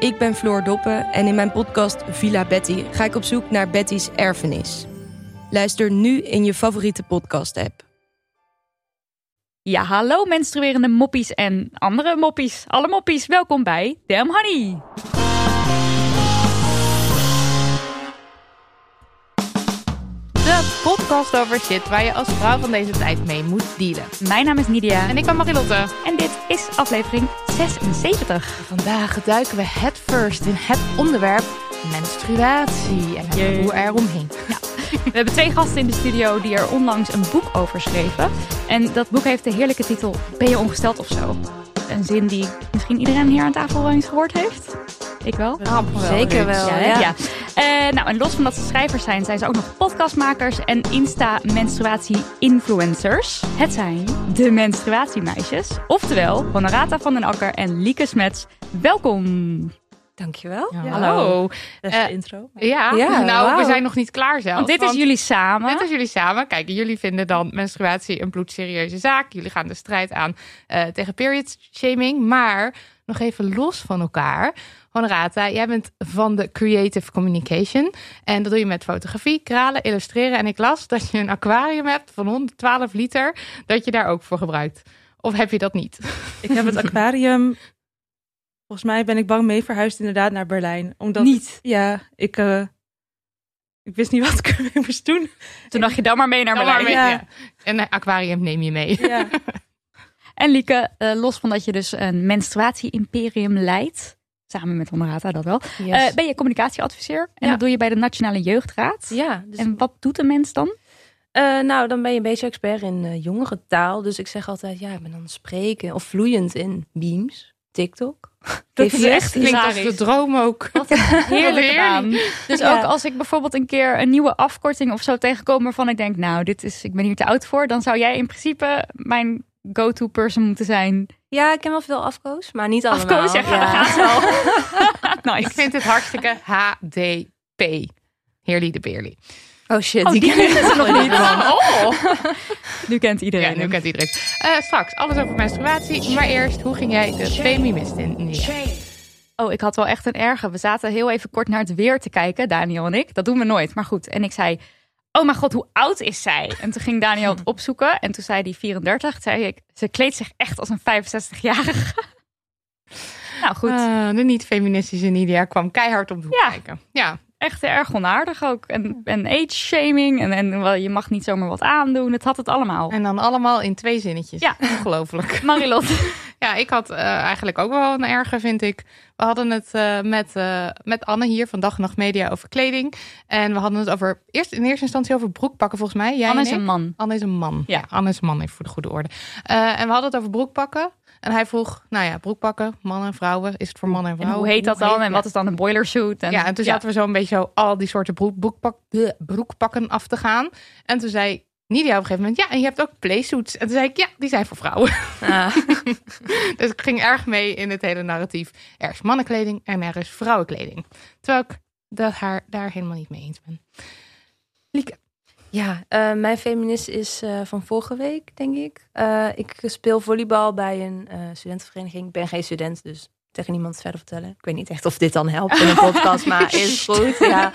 Ik ben Floor Doppen en in mijn podcast Villa Betty ga ik op zoek naar Betty's erfenis. Luister nu in je favoriete podcast-app. Ja, hallo menstruerende moppies en andere moppies. Alle moppies, welkom bij Damn Honey. De podcast over shit waar je als vrouw van deze tijd mee moet dealen. Mijn naam is Nidia. En ik ben Marilotte. En dit is aflevering 76. Vandaag duiken we headfirst in het onderwerp menstruatie en het hoe eromheen. Ja. We hebben twee gasten in de studio die er onlangs een boek over schreven. En dat boek heeft de heerlijke titel Ben je ongesteld of zo? Een zin die misschien iedereen hier aan tafel wel eens gehoord heeft. Ik wel? Ah, Zeker wel, ja. ja. Uh, nou, en los van dat ze schrijvers zijn, zijn ze ook nog podcastmakers en Insta-menstruatie-influencers. Het zijn de menstruatiemeisjes. Oftewel, Honorata van den Akker en Lieke Smets. Welkom! Dankjewel. Ja, hallo. Beste uh, intro. Ja, ja nou, wow. we zijn nog niet klaar zelf. Want dit is jullie samen. Dit is jullie samen. Kijk, jullie vinden dan menstruatie een bloedserieuze zaak. Jullie gaan de strijd aan uh, tegen period shaming. Maar nog even los van elkaar. Honorata, jij bent van de Creative Communication. En dat doe je met fotografie, kralen, illustreren. En ik las dat je een aquarium hebt van 112 liter. Dat je daar ook voor gebruikt. Of heb je dat niet? Ik heb het aquarium Volgens mij ben ik bang mee verhuisd inderdaad naar Berlijn. Omdat, niet? Ja, ik, uh, ik wist niet wat ik ermee moest doen. Toen dacht je dan maar mee naar Berlijn. Mee, ja. En een aquarium neem je mee. Ja. en Lieke, uh, los van dat je dus een menstruatie-imperium leidt, samen met Honorata dat wel, yes. uh, ben je communicatieadviseur. En ja. dat doe je bij de Nationale Jeugdraad. Ja. Dus... En wat doet een mens dan? Uh, nou, dan ben je een beetje expert in uh, jongerentaal. Dus ik zeg altijd, ja, ik ben dan spreken of vloeiend in beams, TikTok. Dat is echt klinkt als de droom ook. Wat een heerlijke baan. Dus ja. ook als ik bijvoorbeeld een keer een nieuwe afkorting of zo tegenkom waarvan ik denk, nou, dit is, ik ben hier te oud voor, dan zou jij in principe mijn go-to person moeten zijn. Ja, ik ken wel veel afkoos, maar niet allemaal. Afkoos, ja, ja. gaat wel. nice. Ik vind het hartstikke HDP. Heerly de Beerly. Oh shit, oh, die, die ken ik nog niet. Oh. nu kent iedereen. Ja, nu kent iedereen. Uh, straks alles over menstruatie. Maar eerst, hoe ging jij de feminist in? Nee. Oh, ik had wel echt een erge. We zaten heel even kort naar het weer te kijken, Daniel en ik. Dat doen we nooit, maar goed. En ik zei, oh mijn god, hoe oud is zij? En toen ging Daniel het opzoeken. En toen zei hij 34. Toen zei ik, ze kleedt zich echt als een 65-jarige. nou goed. Uh, de niet-feministische Nidia kwam keihard om de hoek ja. kijken. Ja, echt erg onaardig ook. En, en age-shaming. En, en wel, je mag niet zomaar wat aandoen. Het had het allemaal. En dan allemaal in twee zinnetjes. Ja. Ongelooflijk. Marilot. ja, ik had uh, eigenlijk ook wel een erge, vind ik. We hadden het uh, met, uh, met Anne hier van Dag en Nacht Media over kleding. En we hadden het over, eerst in eerste instantie over broekpakken volgens mij. Jij Anne is een man. Anne is een man. Ja. ja Anne is een man, even voor de goede orde. en we hadden het over broekpakken. En hij vroeg, nou ja, broekpakken, mannen en vrouwen. Is het voor mannen en vrouwen? En hoe heet dat dan? En wat is dan een boiler suit? En, ja, en toen zaten we zo een beetje zo al die soorten broek, broekpak, broekpakken af te gaan. En toen zei Nidia op een gegeven moment, ja, en je hebt ook playsuits. En toen zei ik, ja, die zijn voor vrouwen. Ah. dus ik ging erg mee in het hele narratief. Er is mannenkleding en er is vrouwenkleding. Terwijl ik dat haar daar helemaal niet mee eens ben. Lieke. Ja, uh, mijn feminist is uh, van vorige week, denk ik. Uh, ik speel volleybal bij een studentenvereniging. Ik ben geen student, dus tegen niemand verder vertellen. Ik weet niet echt of dit dan helpt in een podcast, maar is goed. Ja.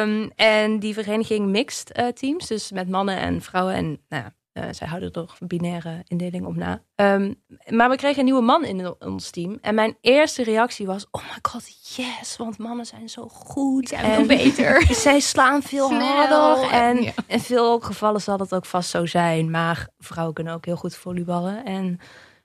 Um, en die vereniging mixt teams, dus met mannen en vrouwen. En nou ja, Eh, zij houden er binaire indeling op na. Ehm, maar we kregen een nieuwe man in ons team. En mijn eerste reactie was: Oh my god, yes, want mannen zijn zo goed. Ja, en veel beter. zij slaan veel Snel harder. en- En ja. in veel gevallen zal dat ook vast zo zijn. Maar vrouwen kunnen ook heel goed volleyballen. En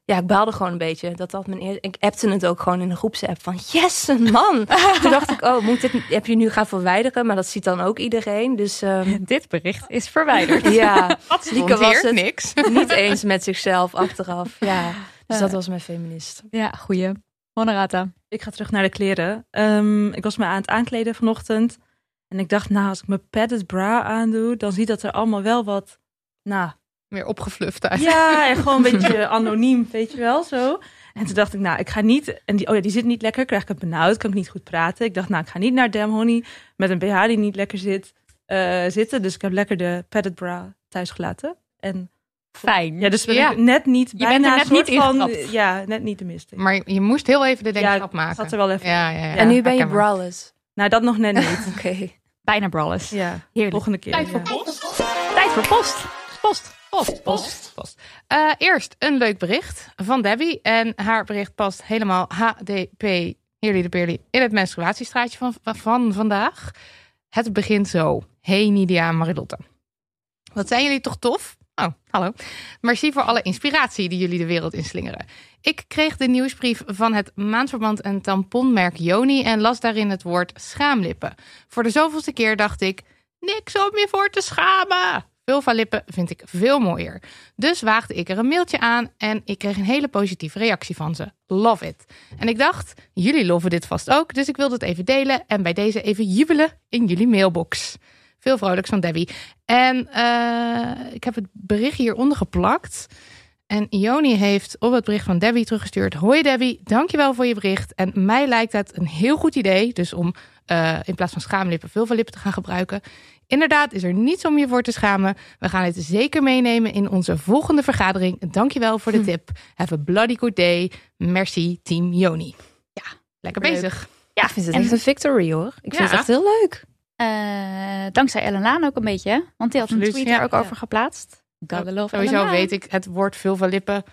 ja, ik baalde gewoon een beetje. Dat dat mijn eerste... Ik appte het ook gewoon in een groepsapp van... Yes, een man! Toen dacht ik, oh, moet dit, heb je nu gaan verwijderen? Maar dat ziet dan ook iedereen. Dus ehm, Dit bericht is verwijderd. ja, Lieke was het. niks. niet eens met zichzelf achteraf. Ja, dus dat was mijn feminist. Ja, goeie. Honorata. Ik ga terug naar de kleren. Ehm, ik was me aan het aankleden vanochtend. En ik dacht, nou, als ik mijn padded bra aandoe, dan ziet dat er allemaal wel wat, nou, Meer opgefluft uit. ja, en gewoon een beetje anoniem, weet je wel, zo. En toen dacht ik, nou, ik ga niet, en die, oh ja, die zit niet lekker, krijg ik het benauwd, kan ik niet goed praten. Ik dacht, nou, ik ga niet naar Damn Honey met een BH die niet lekker zit, eh, zitten. Dus ik heb lekker de padded bra thuis gelaten. En Fijn. ja, dus ben Ja. ik net niet, bent er bijna net soort niet van, ingetrapt. ja, net niet de mist. in. Maar je moest heel even de denkgrap ja, maken. zat er wel even. Ja, ja, ja. en nu ben je braless. Nou, dat nog net niet. Oké. Bijna brawlers. Ja, Heerlijk. volgende keer. Tijd voor ja. post. Tijd voor post. Post. Post, post, post. Eh, eerst een leuk bericht van Debbie. En haar bericht past helemaal HDP, Heerly de Peerly, in het menstruatiestraatje van, van vandaag. Het begint zo. Hey Nidia en Marilotte. Wat zijn jullie toch tof? Oh, hallo. Merci voor alle inspiratie die jullie de wereld inslingeren. Ik kreeg de nieuwsbrief van het maandverband en tamponmerk Joni en las daarin het woord schaamlippen. Voor de zoveelste keer dacht ik, niks om je voor te schamen. Vulva lippen vind ik veel mooier. Dus waagde ik er een mailtje aan en ik kreeg een hele positieve reactie van ze. Love it. En ik dacht, jullie loven dit vast ook, dus ik wilde het even delen en bij deze even jubelen in jullie mailbox. Veel vrolijks van Debbie. En eh, ik heb het bericht hieronder geplakt. En Ioni heeft op het bericht van Debbie teruggestuurd. Hoi Debbie, dankjewel voor je bericht. En mij lijkt het een heel goed idee. Dus om eh, in plaats van schaamlippen vulva-lippen te gaan gebruiken. Inderdaad is er niets om je voor te schamen. We gaan het zeker meenemen in onze volgende vergadering. Dankjewel voor de tip. Have a bloody good day. Merci, team Joni. Ja, lekker Leuk. bezig. Ja, Ik vind het en, echt een victory hoor. Ik vind het echt heel leuk. eh, dankzij Ellen Laan ook een beetje. Want die had een tweet ja. er ook over geplaatst. Love Sowieso Ellen Laan. weet ik het woord vulva-lippen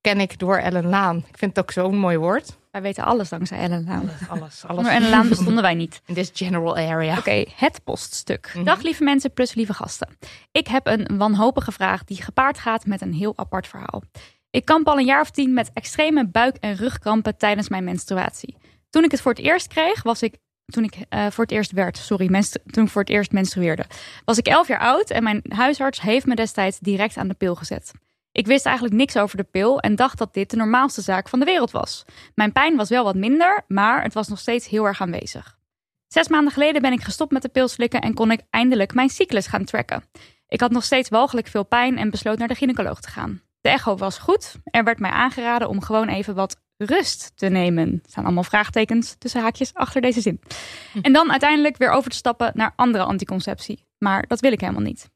ken ik door Ellen Laan. Ik vind het ook zo'n mooi woord. Wij weten alles dankzij Ellen Laan. Alles, alles. Ellen Laan bestonden wij niet. In this general area. Oké, het poststuk. Mhm. Dag lieve mensen plus lieve gasten. Ik heb een wanhopige vraag die gepaard gaat met een heel apart verhaal. Ik kamp al een jaar of tien met extreme buik- en rugkrampen tijdens mijn menstruatie. Toen ik het voor het eerst kreeg, was ik. Toen ik eh, voor het eerst werd, sorry, toen ik voor het eerst menstrueerde, was ik 11 jaar oud en mijn huisarts heeft me destijds direct aan de pil gezet. Ik wist eigenlijk niks over de pil en dacht dat dit de normaalste zaak van de wereld was. Mijn pijn was wel wat minder, maar het was nog steeds heel erg aanwezig. Zes maanden geleden ben ik gestopt met de pil slikken en kon ik eindelijk mijn cyclus gaan tracken. Ik had nog steeds walgelijk veel pijn en besloot naar de gynaecoloog te gaan. De echo was goed. Er werd mij aangeraden om gewoon even wat rust te nemen. Er staan allemaal vraagtekens tussen haakjes achter deze zin. En dan uiteindelijk weer over te stappen naar andere anticonceptie. Maar dat wil ik helemaal niet.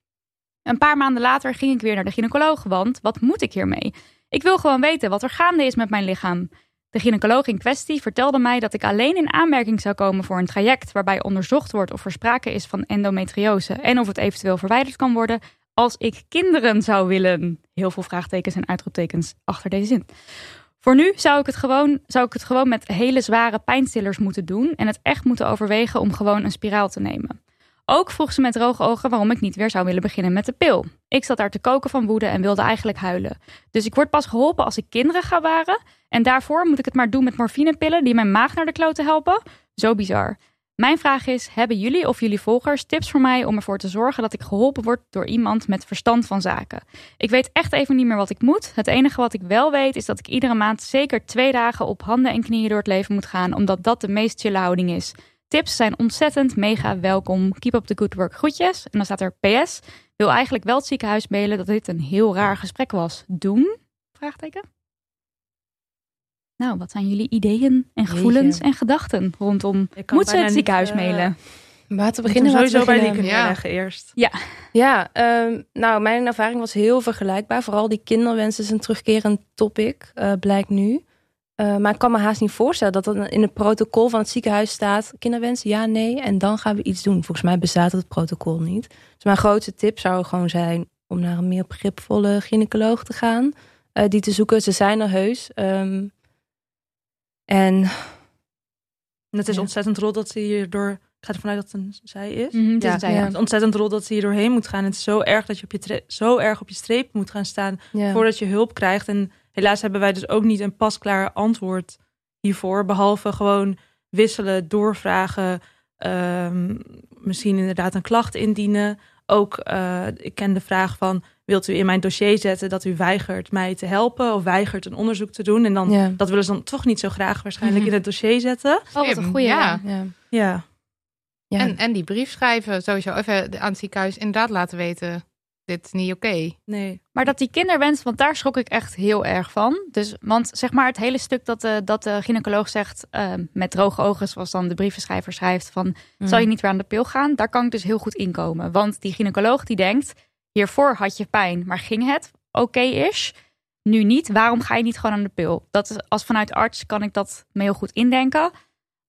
Een paar maanden later ging ik weer naar de gynaecoloog, want wat moet ik hiermee? Ik wil gewoon weten wat er gaande is met mijn lichaam. De gynaecoloog in kwestie vertelde mij dat ik alleen in aanmerking zou komen voor een traject waarbij onderzocht wordt of er sprake is van endometriose en of het eventueel verwijderd kan worden als ik kinderen zou willen. Heel veel vraagtekens en uitroeptekens achter deze zin. Voor nu zou ik, het gewoon, zou ik het gewoon met hele zware pijnstillers moeten doen en het echt moeten overwegen om gewoon een spiraal te nemen. Ook vroeg ze met droge ogen waarom ik niet weer zou willen beginnen met de pil. Ik zat daar te koken van woede en wilde eigenlijk huilen. Dus ik word pas geholpen als ik kinderen ga baren. En daarvoor moet ik het maar doen met morfinepillen die mijn maag naar de kloten helpen? Zo bizar. Mijn vraag is: hebben jullie of jullie volgers tips voor mij om ervoor te zorgen dat ik geholpen word door iemand met verstand van zaken? Ik weet echt even niet meer wat ik moet. Het enige wat ik wel weet is dat ik iedere maand zeker twee dagen op handen en knieën door het leven moet gaan, omdat dat de meest chille houding is. Tips zijn ontzettend mega welkom. Keep up the good work. Groetjes. En dan staat er PS. Wil eigenlijk wel het ziekenhuis mailen dat dit een heel raar gesprek was. Doen? Vraagteken. Nou, wat zijn jullie ideeën en gevoelens Jeetje. en gedachten rondom... Moet ze het niet, ziekenhuis eh, mailen? Maar te beginnen begin laten we sowieso bij beginnen. Lieke Ja. neerleggen eerst. Ja, ehm, nou, mijn ervaring was heel vergelijkbaar. Vooral die kinderwens is een terugkerend topic, eh, blijkt nu. Eh, maar ik kan me haast niet voorstellen dat dat in het protocol van het ziekenhuis staat: kinderwens, ja, nee. En dan gaan we iets doen. Volgens mij bestaat het protocol niet. Dus mijn grootste tip zou gewoon zijn: om naar een meer begripvolle gynaecoloog te gaan. eh, die te zoeken. Ze zijn er heus. Ehm, en En het is Ja. ontzettend rot dat ze hierdoor... Ik ga ervan uit dat het een zij is. Mhm, het is Ja, een zij, ja. ja. Het is ontzettend rot dat ze hier doorheen moet gaan. Het is zo erg dat je, op je zo erg op je streep moet gaan staan ja. voordat je hulp krijgt. En helaas hebben wij dus ook niet een pasklaar antwoord hiervoor. Behalve gewoon wisselen, doorvragen. ehm, misschien inderdaad een klacht indienen. Ook, eh, ik ken de vraag van, wilt u in mijn dossier zetten dat u weigert mij te helpen of weigert een onderzoek te doen? En dan, Ja. dat willen ze dan toch niet zo graag waarschijnlijk Mhm. in het dossier zetten. Oh, wat een ja. Ja. Ja. Ja, Ja. En, en die brief schrijven, sowieso even aan het ziekenhuis inderdaad laten weten. Dit is niet oké. nee. Maar dat die kinderwens, want daar schrok ik echt heel erg van. Dus, want zeg maar het hele stuk dat de, dat de gynaecoloog zegt eh, met droge ogen, zoals dan de brievenschrijver schrijft, van Mm. zal je niet weer aan de pil gaan? Daar kan ik dus heel goed inkomen. Want die gynaecoloog die denkt, hiervoor had je pijn, maar ging het oké is? Nu niet, waarom ga je niet gewoon aan de pil? Dat is, als vanuit arts kan ik dat me heel goed indenken.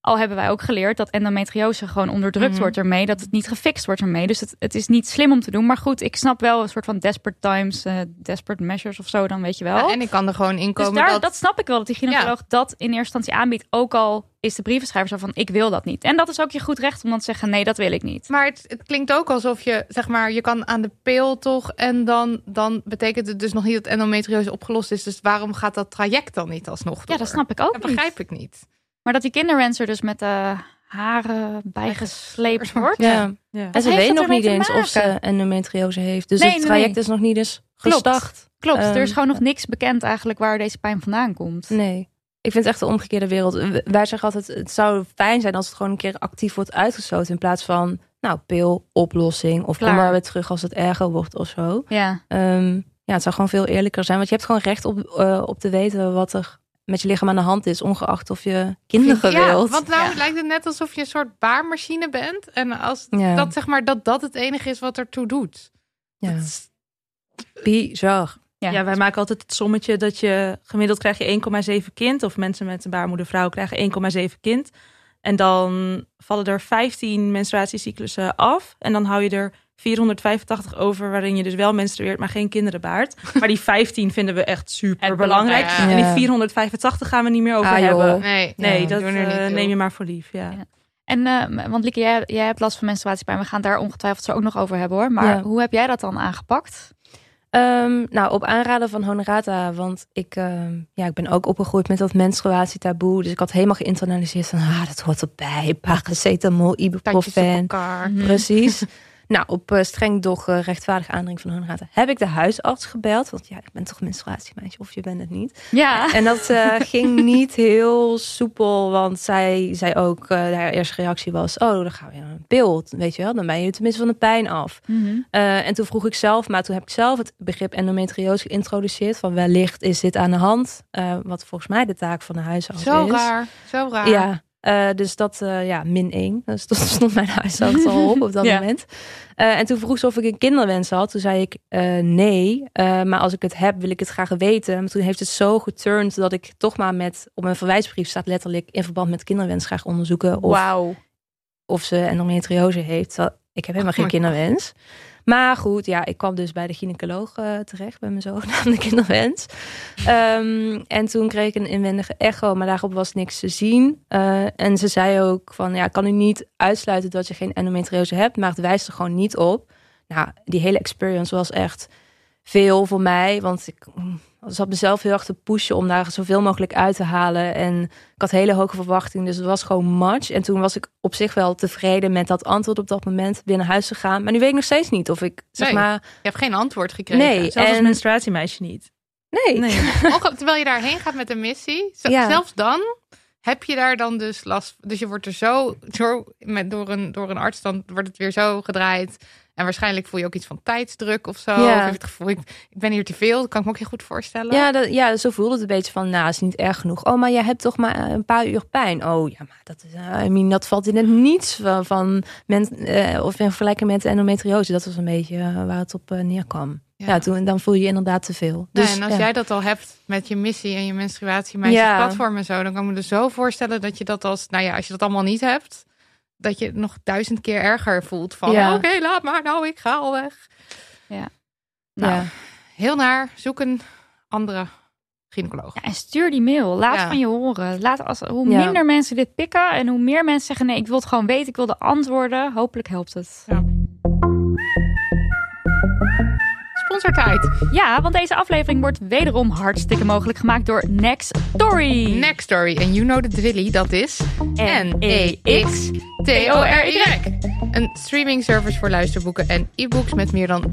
Al hebben wij ook geleerd dat endometriose gewoon onderdrukt Mhm. wordt ermee, dat het niet gefixt wordt ermee. Dus het, het is niet slim om te doen. Maar goed, ik snap wel een soort van desperate times, eh, desperate measures of zo, dan weet je wel. Ja, en ik kan er gewoon in dus komen daar, dat... dat... snap ik wel, dat die gynaecoloog dat in eerste instantie aanbiedt. Ook al is de brievenschrijver zo van, ik wil dat niet. En dat is ook je goed recht om dan te zeggen, nee, dat wil ik niet. Maar het, het klinkt ook alsof je, zeg maar, je kan aan de pil toch. En dan, dan betekent het dus nog niet dat endometriose opgelost is. Dus waarom gaat dat traject dan niet alsnog door? Ja, dat snap ik ook Dat niet. begrijp ik niet. Maar dat die kinderwenser dus met de haren bijgesleept wordt. Ja. Ja. En ze heeft weet nog niet eens of ze maken? endometriose heeft. Dus Nee, het traject nee. is nog niet eens Klopt. gestart. Klopt, er is Ehm, gewoon nog niks bekend eigenlijk waar deze pijn vandaan komt. Nee. Ik vind het echt de omgekeerde wereld. Wij zeggen altijd, het zou fijn zijn als het gewoon een keer actief wordt uitgesloten. In plaats van, nou, pil, oplossing. Of kom maar weer terug als het erger wordt of zo. Ja, Ehm, ja, het zou gewoon veel eerlijker zijn. Want je hebt gewoon recht op, eh, op te weten wat er met je lichaam aan de hand is. Ongeacht of je kinderen ja, wilt. want nou Ja. lijkt het net alsof je een soort baarmachine bent. En als Ja. dat zeg maar dat dat het enige is wat ertoe doet. Ja. Is- Bizar. ja. Ja, wij maken altijd het sommetje dat je gemiddeld krijg je 1,7 kind. Of mensen met een baarmoedervrouw krijgen 1,7 kind. En dan vallen er 15 menstruatiecyclussen af. En dan hou je er 485 over, waarin je dus wel menstrueert, maar geen kinderen baart. Maar die 15 vinden we echt super belangrijk. belangrijk, En ja. die 485 gaan we niet meer over Ah, hebben. Nee, Nee, ja, dat er eh, neem je maar voor lief. Ja. Ja. En, eh, want Lieke, jij, jij hebt last van menstruatiepijn. We gaan het daar ongetwijfeld zo ook nog over hebben hoor. Maar Ja. hoe heb jij dat dan aangepakt? Ehm, nou, op aanraden van Honorata, want ik, ehm, ja, ik ben ook opgegroeid met dat menstruatietaboe. Dus ik had helemaal geïnternaliseerd van, ah, dat hoort erbij. Paracetamol, ibuprofen. Mhm. Precies. nou, op eh, streng doch eh, rechtvaardig aandring van Honorata heb ik de huisarts gebeld. Want ja, ik ben toch menstruatiemeisje of je bent het niet. Ja, En dat eh, ging niet heel soepel, want zij zei ook, eh haar eerste reactie was, oh, dan gaan we naar een pil, weet je wel. Dan ben je tenminste van de pijn af. Mhm. En toen vroeg ik zelf, maar toen heb ik zelf het begrip endometriose geïntroduceerd. Van wellicht is dit aan de hand. wat volgens mij de taak van de huisarts Zo is. raar, zo raar. Ja, eh, dus dat, eh, ja, min 1. Dus dat stond mijn huisarts al op op dat Ja. moment. Eh, en toen vroeg ze of ik een kinderwens had. Toen zei ik nee, maar als ik het heb, wil ik het graag weten. Maar toen heeft het zo geturnd dat ik toch maar met, op mijn verwijsbrief staat letterlijk in verband met kinderwens graag onderzoeken of, wauw. of ze endometriose heeft. Ik heb helemaal Oh geen kinderwens. Maar goed, ja, ik kwam dus bij de gynaecoloog eh, terecht bij mijn zogenaamde kinderwens. Ehm, en toen kreeg ik een inwendige echo, maar daarop was niks te zien. Eh, en ze zei ook van, ja, kan u niet uitsluiten dat je geen endometriose hebt, maar het wijst er gewoon niet op. Nou, die hele experience was echt veel voor mij, want ik mm, zat mezelf heel erg te pushen om daar zoveel mogelijk uit te halen. En ik had hele hoge verwachtingen, dus het was gewoon much. En toen was ik op zich wel tevreden met dat antwoord op dat moment, naar huis gegaan. Maar nu weet ik nog steeds niet of ik, zeg Nee. maar... Je hebt geen antwoord gekregen. Nee. Zelfs als En- menstruatiemeisje niet. Nee, Nee. Onge- Terwijl je daarheen gaat met een missie. Ja. Zelfs dan heb je daar dan dus last Dus je wordt er zo, zo met, door, een, door een arts, dan wordt het weer zo gedraaid. En waarschijnlijk voel je ook iets van tijdsdruk of zo. Ja. Of heb het gevoel, ik, ik ben hier te veel. Dat kan ik me ook heel goed voorstellen. Ja, dat, ja, zo voelde het een beetje van, nou, is niet erg genoeg. Oh, maar jij hebt toch maar een paar uur pijn. Oh, ja, maar dat is, eh, I mean, dat valt in het niets van, van men, eh, of in vergelijking met endometriose. Dat was een beetje eh, waar het op eh, neerkwam. Ja, toen, dan voel je je inderdaad te veel. Nee, Dus, en als ja. jij dat al hebt met je missie en je menstruatie, meisjes Ja. platform en zo, dan kan ik me er zo voorstellen dat je dat als, nou ja, als je dat allemaal niet hebt, dat je het nog duizend keer erger voelt van, Ja. oké, laat maar nou, ik ga al weg. Nou, Ja. Heel naar, zoek een andere gynaecoloog. Ja, en stuur die mail. Laat van je horen. Laat als, hoe minder mensen dit pikken en hoe meer mensen zeggen: nee, ik wil het gewoon weten, ik wil de antwoorden. Hopelijk helpt het. Ja. Sponsortijd. Ja, want deze aflevering wordt wederom hartstikke mogelijk gemaakt door Next Story. Next Story. En you know the drilly, dat is N-E-X-T-O-R-Y. Een streaming service voor luisterboeken en e-books met meer dan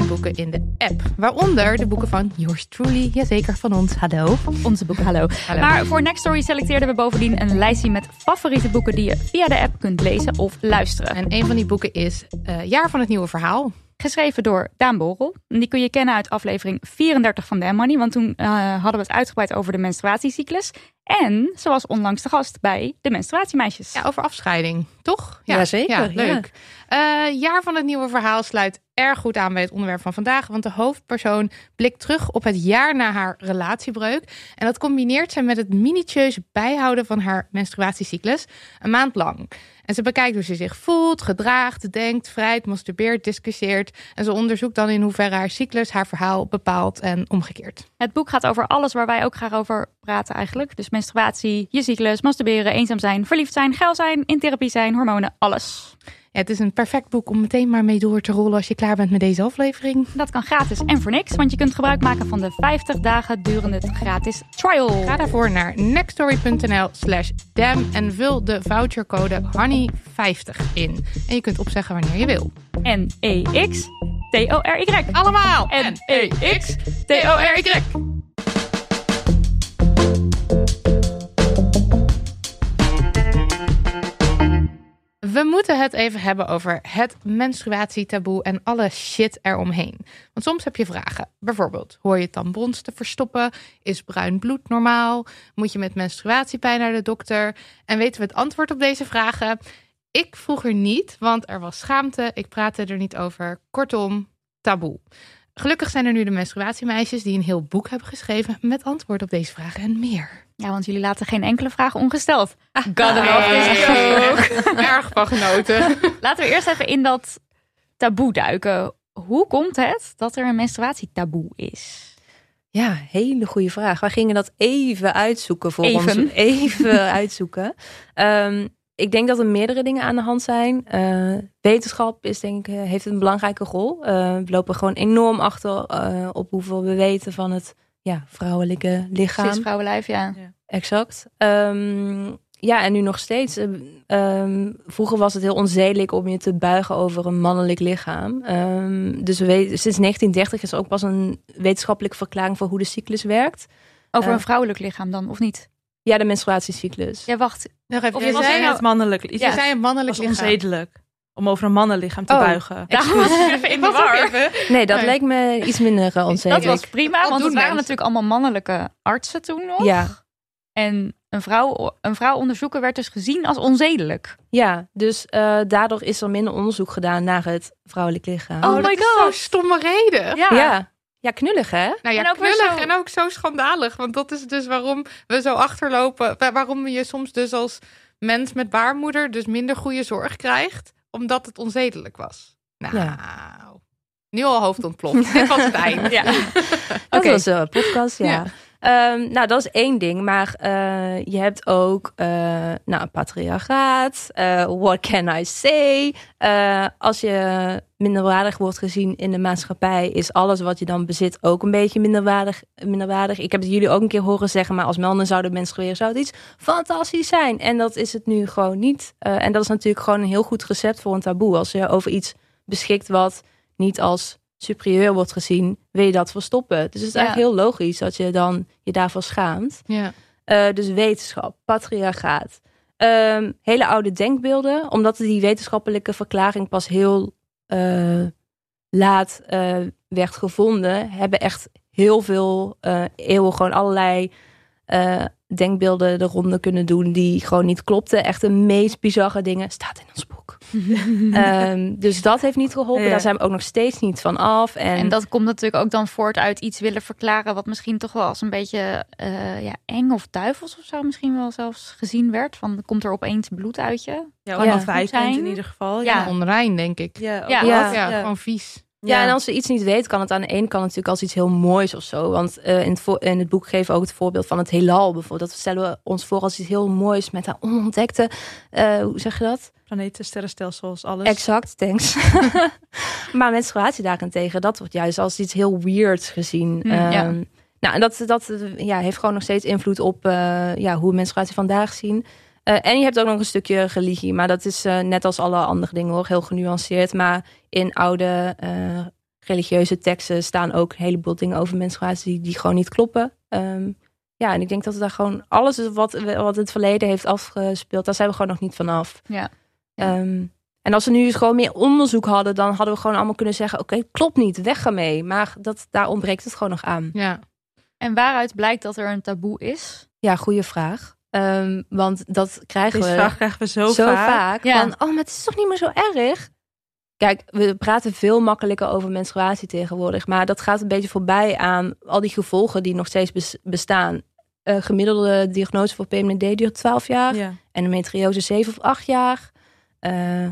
300.000 boeken in de app. Waaronder de boeken van yours truly, jazeker van ons. Hallo. Onze boeken, hallo. Hallo. Maar voor Next Story selecteerden we bovendien een lijstje met favoriete boeken die je via de app kunt lezen of luisteren. En een van die boeken is eh, Jaar van het Nieuwe Verhaal. Geschreven door Daan Borrel. En Die kun je kennen uit aflevering 34 van Damn Money. Want toen eh, hadden we het uitgebreid over de menstruatiecyclus. En ze was onlangs de gast bij de menstruatiemeisjes. Ja, over afscheiding, toch? Jazeker, Ja, leuk. Eh, jaar van het nieuwe verhaal sluit erg goed aan bij het onderwerp van vandaag. Want de hoofdpersoon blikt terug op het jaar na haar relatiebreuk. En dat combineert ze met het minutieuze bijhouden van haar menstruatiecyclus. Een maand lang. En ze bekijkt hoe ze zich voelt, gedraagt, denkt, vrijt, masturbeert, discussieert. En ze onderzoekt dan in hoeverre haar cyclus haar verhaal bepaalt en omgekeerd. Het boek gaat over alles waar wij ook graag over praten eigenlijk. Dus menstruatie, je cyclus, masturberen, eenzaam zijn, verliefd zijn, geil zijn, in therapie zijn, hormonen, alles. Ja, het is een perfect boek om meteen maar mee door te rollen als je klaar bent met deze aflevering. Dat kan gratis en voor niks, want je kunt gebruik maken van de 50 dagen durende gratis trial. Ga daarvoor naar nextstory.nl slash dam en vul de vouchercode HONEY50 in. En je kunt opzeggen wanneer je wil. N-E-X T-O-R-Y. Allemaal! N-E-X T-O-R-Y. We moeten het even hebben over het menstruatietaboe en alle shit eromheen. Want soms heb je vragen. Bijvoorbeeld, hoor je tampons te verstoppen? Is bruin bloed normaal? Moet je met menstruatiepijn naar de dokter? En weten we het antwoord op deze vragen? Ik vroeger niet, want er was schaamte. Ik praatte er niet over. Kortom, taboe. Gelukkig zijn er nu de menstruatiemeisjes die een heel boek hebben geschreven met antwoord op deze vragen en meer. Ja, want jullie laten geen enkele vraag ongesteld. Gotta Nee, love this joke. Erg van genoten. Laten we eerst even in dat taboe duiken. Hoe komt het dat er een menstruatietaboe is? Ja, hele goede vraag. Wij gingen dat even uitzoeken voor Even. ons. Even uitzoeken. Ehm, ik denk dat er meerdere dingen aan de hand zijn. Eh, wetenschap is, denk ik, eh, heeft een belangrijke rol. Eh, we lopen gewoon enorm achter eh, op hoeveel we weten van het ja, vrouwelijke lichaam. Cis vrouwenlijf, ja. Exact. Ehm, ja, en nu nog steeds. Eh, ehm, vroeger was het heel onzedelijk om je te buigen over een mannelijk lichaam. Ehm, dus we weten, sinds 1930 is er ook pas een wetenschappelijke verklaring voor hoe de cyclus werkt. Over een vrouwelijk lichaam dan, of niet? Ja, de menstruatiecyclus. Ja, wacht. Nog even, Of je je zei, nou- het mannelijk. je Iets zei een mannelijk was lichaam. onzedelijk. Om over een mannenlichaam te Oh. buigen. Daarom was ik even in de war. Nee, dat Nee. lijkt me iets minder Dat onzedelijk. was prima, want het waren natuurlijk allemaal mannelijke artsen toen nog. Ja, En een vrouw, een vrouw onderzoeken werd dus gezien als onzedelijk. ja, dus eh, daardoor is er minder onderzoek gedaan naar het vrouwelijk lichaam. Oh dat my is God. zo'n stomme reden. Ja. ja. Ja, knullig hè? Nou ja, En ook knullig zo- en ook zo schandalig. Want dat is dus waarom we zo achterlopen. wa- Waarom je soms dus als mens met baarmoeder dus minder goede zorg krijgt. Omdat het onzedelijk was. Nou, nu al hoofd ontploft. Dit was het eind. Ja. Dat Oké. was een podcast, ja. Ja. Ehm, nou, dat is één ding. Maar eh, je hebt ook eh nou, patriarchaat. eh, what can I say? Als je minderwaardig wordt gezien in de maatschappij... is alles wat je dan bezit ook een beetje minderwaardig. minderwaardig. Ik heb jullie ook een keer horen zeggen... maar als mannen zouden menstrueren, zou het iets fantastisch zijn. En dat is het nu gewoon niet. En dat is natuurlijk gewoon een heel goed recept voor een taboe. Als je over iets beschikt wat niet als superieur wordt gezien, wil je dat verstoppen. Dus het is Ja. eigenlijk heel logisch dat je dan je daarvoor schaamt. Ja. Eh, dus wetenschap, patriarchaat. Ehm, hele oude denkbeelden, omdat die wetenschappelijke verklaring pas heel eh, laat eh, werd gevonden, hebben echt heel veel eeuwen gewoon allerlei denkbeelden de ronde kunnen doen die gewoon niet klopten. Echt de meest bizarre dingen. Staat in ons boek. Ehm, dus dat heeft niet geholpen. Ja. Daar zijn we ook nog steeds niet van af. En, En dat komt natuurlijk ook dan voort uit iets willen verklaren... wat misschien toch wel als een beetje eh, ja, eng of duivels of zo misschien wel zelfs gezien werd. Van, komt er opeens bloed uit je? Ja, Ja. onafwijkend Zijn. in ieder geval. Ja. Ja, Onrein, denk ik. ja, Ja. Ja. Ja, gewoon vies. Ja, en als ze iets niet weet, kan het aan de ene kant natuurlijk als iets heel moois of zo. Want eh, in, het in het boek geven we ook het voorbeeld van het heelal bijvoorbeeld. Dat stellen we ons voor als iets heel moois met haar onontdekte, eh, hoe zeg je dat? Planeten, sterrenstelsels, alles. Exact, thanks. maar menstruatie daarentegen, dat wordt juist als iets heel weird gezien. Mm, ja. Ehm, Nou, en dat, dat ja, heeft gewoon nog steeds invloed op eh, ja, hoe we menstruatie vandaag zien. Eh, en je hebt ook nog een stukje religie, maar dat is eh, net als alle andere dingen hoor, heel genuanceerd. Maar in oude eh, religieuze teksten staan ook een heleboel dingen over menstruatie die gewoon niet kloppen. Ehm, ja, en ik denk dat we daar gewoon alles is wat, wat het verleden heeft afgespeeld, daar zijn we gewoon nog niet vanaf. Ja. Ja. Ehm, en als we nu eens gewoon meer onderzoek hadden, dan hadden we gewoon allemaal kunnen zeggen: oké, klopt niet, weg ermee. Maar dat, daar ontbreekt het gewoon nog aan. Ja. En waaruit blijkt dat er een taboe is? Ja, goede vraag. Ehm, want dat krijgen Deze we vraag krijgen we zo, zo, vaak. vaak. Ja. Van, oh, maar het is toch niet meer zo erg? Kijk, we praten veel makkelijker over menstruatie tegenwoordig. Maar dat gaat een beetje voorbij aan al die gevolgen die nog steeds bes- bestaan. Eh, gemiddelde diagnose voor PMD duurt 12 jaar. Ja. endometriose 7 of 8 jaar. Eh,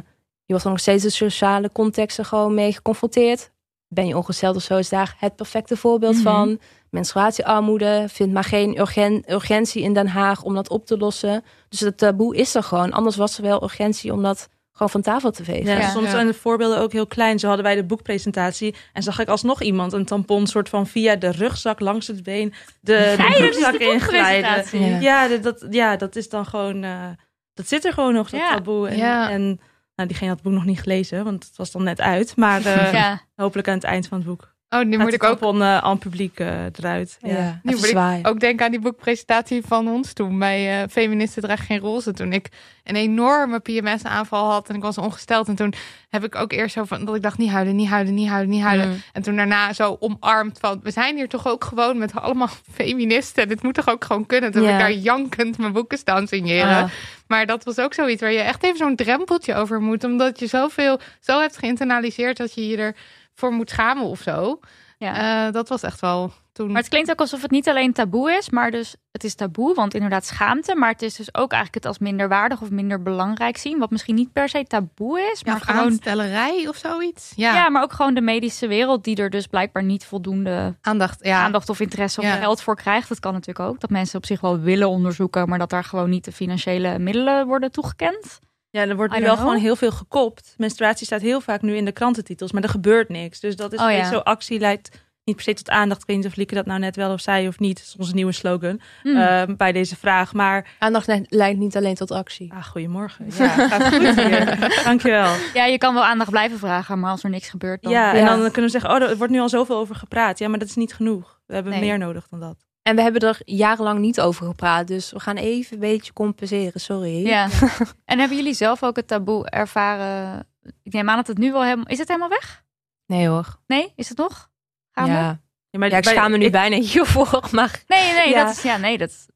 je wordt er nog steeds de sociale contexten gewoon mee geconfronteerd. Ben je ongesteld of zo, is daar het perfecte voorbeeld Mhm. van. Menstruatiearmoede, vindt maar geen urgen- urgentie in Den Haag om dat op te lossen. Dus het taboe is er gewoon. Anders was er wel urgentie om dat gewoon van tafel te vegen. Ja, Ja. soms zijn de voorbeelden ook heel klein. Zo hadden wij de boekpresentatie en zag ik alsnog iemand een tampon soort van via de rugzak langs het been de, de rugzak inglijden. boekpresentatie. Ja. Ja, dat- ja, dat is dan gewoon, eh, dat zit er gewoon nog, dat Ja. taboe. En, Ja. en nou, diegene had het boek nog niet gelezen, want het was dan net uit. Maar eh, Ja. hopelijk aan het eind van het boek. Oh, nu moet ik ook, aan het publiek eruit. Ja. Ja, nu moet ik ook denken aan die boekpresentatie van ons toen. Bij eh, Feministen dragen geen roze. Toen ik een enorme PMS-aanval had en ik was ongesteld. En toen heb ik ook eerst zo van dat ik dacht: niet huilen, niet huilen, niet huilen, niet huilen. Mm. En toen daarna zo omarmd van: we zijn hier toch ook gewoon met allemaal feministen. En dit moet toch ook gewoon kunnen. Toen ik daar jankend mijn boeken staan signeren. Ah. Maar dat was ook zoiets waar je echt even zo'n drempeltje over moet. Omdat je zoveel zo hebt geïnternaliseerd dat je je ervoor moet schamen of zo. Ja. Eh, dat was echt wel toen. Maar het klinkt ook alsof het niet alleen taboe is, maar dus het is taboe, want inderdaad schaamte. Maar het is dus ook eigenlijk het als minder waardig of minder belangrijk zien. Wat misschien niet per se taboe is, maar gewoon. aanstellerij of zoiets. Ja, Ja. maar ook gewoon de medische wereld die er dus blijkbaar niet voldoende aandacht. Ja. aandacht of interesse of geld voor krijgt. Dat kan natuurlijk ook. Dat mensen op zich wel willen onderzoeken, maar dat daar gewoon niet de financiële middelen worden toegekend. Ja, er wordt nu wel know. gewoon heel veel gekopt. Menstruatie staat heel vaak nu in de krantentitels, maar er gebeurt niks. Dus dat is Oh, ja. zo actie leidt niet per se tot aandacht. Ik weet niet of Lieke dat nou net wel of zei of niet. Dat is onze nieuwe slogan Hmm. eh, bij deze vraag. Maar, Aandacht le- leidt niet alleen tot actie. ah, goedemorgen. Ja, gaat goed hier. Dankjewel. ja, je kan wel aandacht blijven vragen, maar als er niks gebeurt dan... Ja, en dan kunnen we zeggen, oh, er wordt nu al zoveel over gepraat. Ja, maar dat is niet genoeg. We hebben Nee. meer nodig dan dat. En we hebben er jarenlang niet over gepraat. Dus we gaan even een beetje compenseren. Sorry. Ja. en hebben jullie zelf ook het taboe ervaren? Ik neem aan dat het nu wel helemaal... Is het helemaal weg? Nee hoor. Nee? Is het nog? Ja. Ja, maar ja, ik bij- schaam me nu ik- bijna hiervoor. Maar Nee, nee, Ja. dat is... Ja, nee, dat is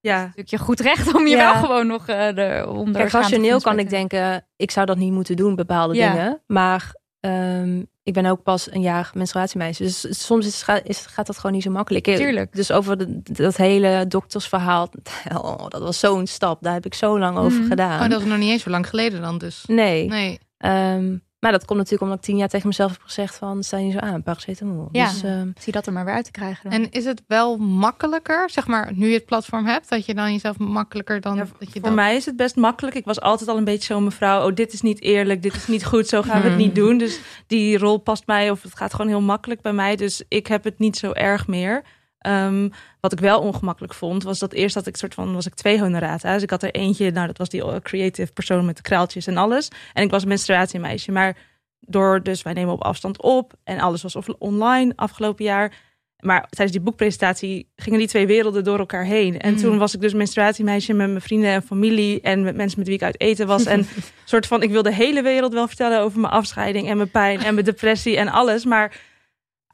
Ja, natuurlijk je goed recht om je Ja. wel gewoon nog eh eronder... Kijk, schaamte rationeel kan ik denken, ik zou dat niet moeten doen, bepaalde Ja. dingen. Maar ehm, ik ben ook pas een jaar menstruatiemeisje. Dus soms is, is, gaat dat gewoon niet zo makkelijk. Tuurlijk. Dus over de- dat hele doktersverhaal, oh, dat was zo'n stap. Daar heb ik zo lang over Mhm. gedaan. Oh, dat is nog niet eens zo lang geleden dan dus. Nee. Nee. Ehm, maar dat komt natuurlijk omdat ik tien jaar tegen mezelf heb gezegd van, sta je niet zo aan, paracetamol. Ja. Dus, ehm, Zie dat er maar weer uit te krijgen. dan. En is het wel makkelijker, zeg maar, nu je het platform hebt, dat je dan jezelf makkelijker dan Ja, dat je voor dat... mij is het best makkelijk. Ik was altijd al een beetje zo'n mevrouw. Oh, dit is niet eerlijk, dit is niet goed, zo gaan we het Hmm. niet doen. Dus die rol past mij, of het gaat gewoon heel makkelijk bij mij. Dus ik heb het niet zo erg meer. Ehm, wat ik wel ongemakkelijk vond, was dat eerst dat ik soort van was ik twee honorata's. Ik had er eentje, nou dat was die eh, creative persoon met de kraaltjes en alles. En ik was een menstruatiemeisje. Maar door, dus wij nemen op afstand op en alles was online afgelopen jaar. Maar tijdens die boekpresentatie gingen die twee werelden door elkaar heen. En Mm. toen was ik dus menstruatiemeisje met mijn vrienden en familie en met mensen met wie ik uit eten was. En soort van, ik wil de hele wereld wel vertellen over mijn afscheiding en mijn pijn en mijn depressie en alles. Maar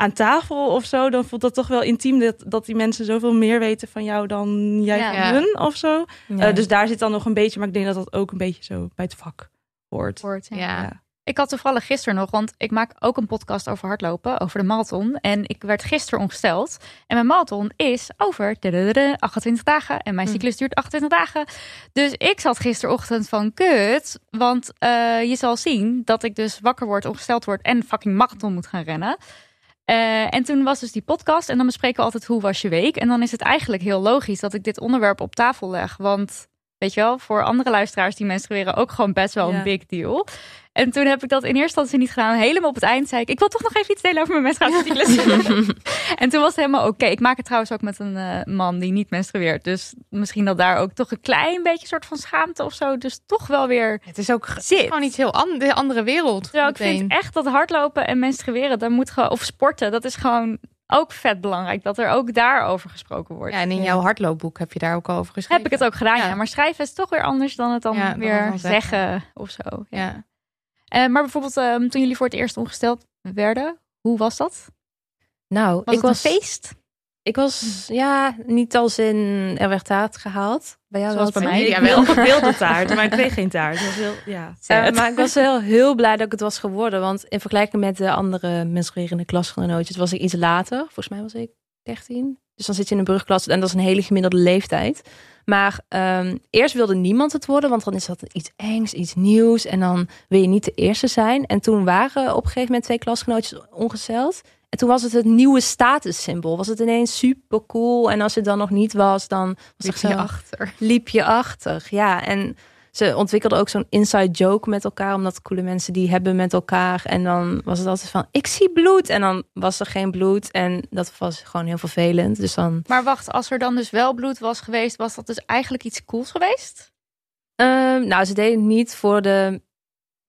aan tafel of zo, dan voelt dat toch wel intiem dat, dat die mensen zoveel meer weten van jou dan jij Ja. van hun of zo. ja. Eh, dus daar zit dan nog een beetje, maar ik denk dat dat ook een beetje zo bij het vak hoort. Hoort, ja. Ja. Ja. Ik had toevallig gisteren nog, want ik maak ook een podcast over hardlopen, over de marathon. En ik werd gisteren ongesteld. En mijn marathon is over dadadada, 28 dagen. En mijn Hm. cyclus duurt 28 dagen. Dus ik zat gisterochtend van kut. Want eh, je zal zien dat ik dus wakker word, ongesteld word en fucking marathon moet gaan rennen. Eh, en toen was dus die podcast en dan bespreken we altijd hoe was je week. En dan is het eigenlijk heel logisch dat ik dit onderwerp op tafel leg. Want weet je wel, voor andere luisteraars die menstrueren ook gewoon best wel Ja. een big deal. En toen heb ik dat in eerste instantie niet gedaan. Helemaal op het eind zei ik, ik wil toch nog even iets delen over mijn menstruatiecyclus. en toen was het helemaal oké. Ik maak het trouwens ook met een eh, man die niet menstrueert. Dus misschien dat daar ook toch een klein beetje soort van schaamte of zo. Dus toch wel weer Het is ook het is zit. gewoon iets heel an de andere wereld. Terwijl ik vind echt dat hardlopen en menstrueren, daar moet gewoon, of sporten, dat is gewoon ook vet belangrijk. Dat er ook daarover gesproken wordt. Ja, en in jouw hardloopboek heb je daar ook al over geschreven. Heb ik het ook gedaan, ja. Ja. Maar schrijven is toch weer anders dan het dan Ja, weer dan zeggen. zeggen. of zo. Ja. Eh, maar bijvoorbeeld ehm, toen jullie voor het eerst ongesteld werden, hoe was dat? Nou, Was ik het was een feest? Ik was, ja, niet als in er werd taart gehaald. Bij jou Zoals wel, bij mij. Ja, wel. wilde, wilde taart, maar ik kreeg geen taart. Dat was heel, ja. Eh, maar ik was wel heel blij dat ik het was geworden. Want in vergelijking met de andere menstruerende klasgenootjes was ik iets later. Volgens mij was ik 13. Dus dan zit je in een brugklas en dat is een hele gemiddelde leeftijd. Maar ehm, eerst wilde niemand het worden, want dan is dat iets engs, iets nieuws. En dan wil je niet de eerste zijn. En toen waren op een gegeven moment twee klasgenootjes ongesteld. En toen was het het nieuwe statussymbool. Was het ineens super cool. En als het dan nog niet was, dan was Liep je zo achter. liep je achter. Ja, en ze ontwikkelden ook zo'n inside joke met elkaar, omdat coole mensen die hebben met elkaar. En dan was het altijd van, ik zie bloed. En dan was er geen bloed. En dat was gewoon heel vervelend. Dus dan, Maar wacht, als er dan dus wel bloed was geweest, was dat dus eigenlijk iets cools geweest? Ehm, nou, ze deden het niet voor de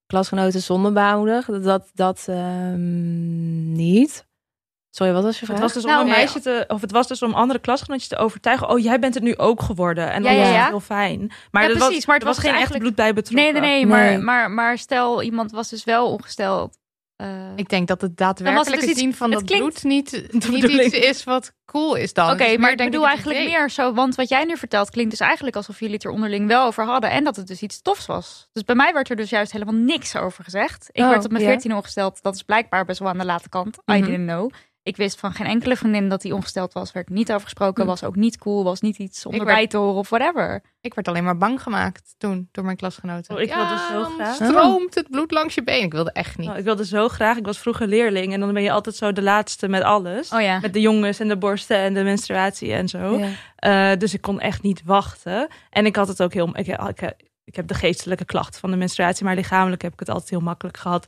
klasgenoten zonder baarmoeder. Dat, dat ehm, niet. Sorry, wat was je vraag? Het was dus om Nou, een meisje te, of het was dus om andere klasgenootjes te overtuigen. Oh, jij bent het nu ook geworden. En Ja, dat ja, was ja. heel fijn. Maar Ja, precies, was, maar het was was geen echt bloed bij betrokken. Nee, nee, nee. Nee. Maar, maar, maar stel, iemand was dus wel ongesteld. eh, Ik denk dat het Dan daadwerkelijke was het dus zien van het dat klinkt- bloed niet, niet iets is wat cool is dan. Oké, Dus maar ik bedoel eigenlijk idee. meer zo, want wat jij nu vertelt klinkt dus eigenlijk alsof jullie het er onderling wel over hadden en dat het dus iets tofs was. Dus bij mij werd er dus juist helemaal niks over gezegd. Ik Oh, werd op mijn ja. 14 ongesteld, dat is blijkbaar best wel aan de late kant. I Mhm. didn't know. Ik wist van geen enkele vriendin dat die ongesteld was, werd niet over gesproken, Hm. was ook niet cool, was niet iets om Ik erbij werd- te horen of whatever. Ik werd alleen maar bang gemaakt toen door mijn klasgenoten. Oh, ik wilde zo dan graag. stroomt het bloed langs je been. Ik wilde echt niet. Oh, ik wilde zo graag. Ik was vroeger leerling. En dan ben je altijd zo de laatste met alles. Oh ja. Met de jongens en de borsten en de menstruatie en zo. Ja. Eh, dus ik kon echt niet wachten. En ik had het ook heel... Ik, ik, ik heb de geestelijke klachten van de menstruatie. Maar lichamelijk heb ik het altijd heel makkelijk gehad.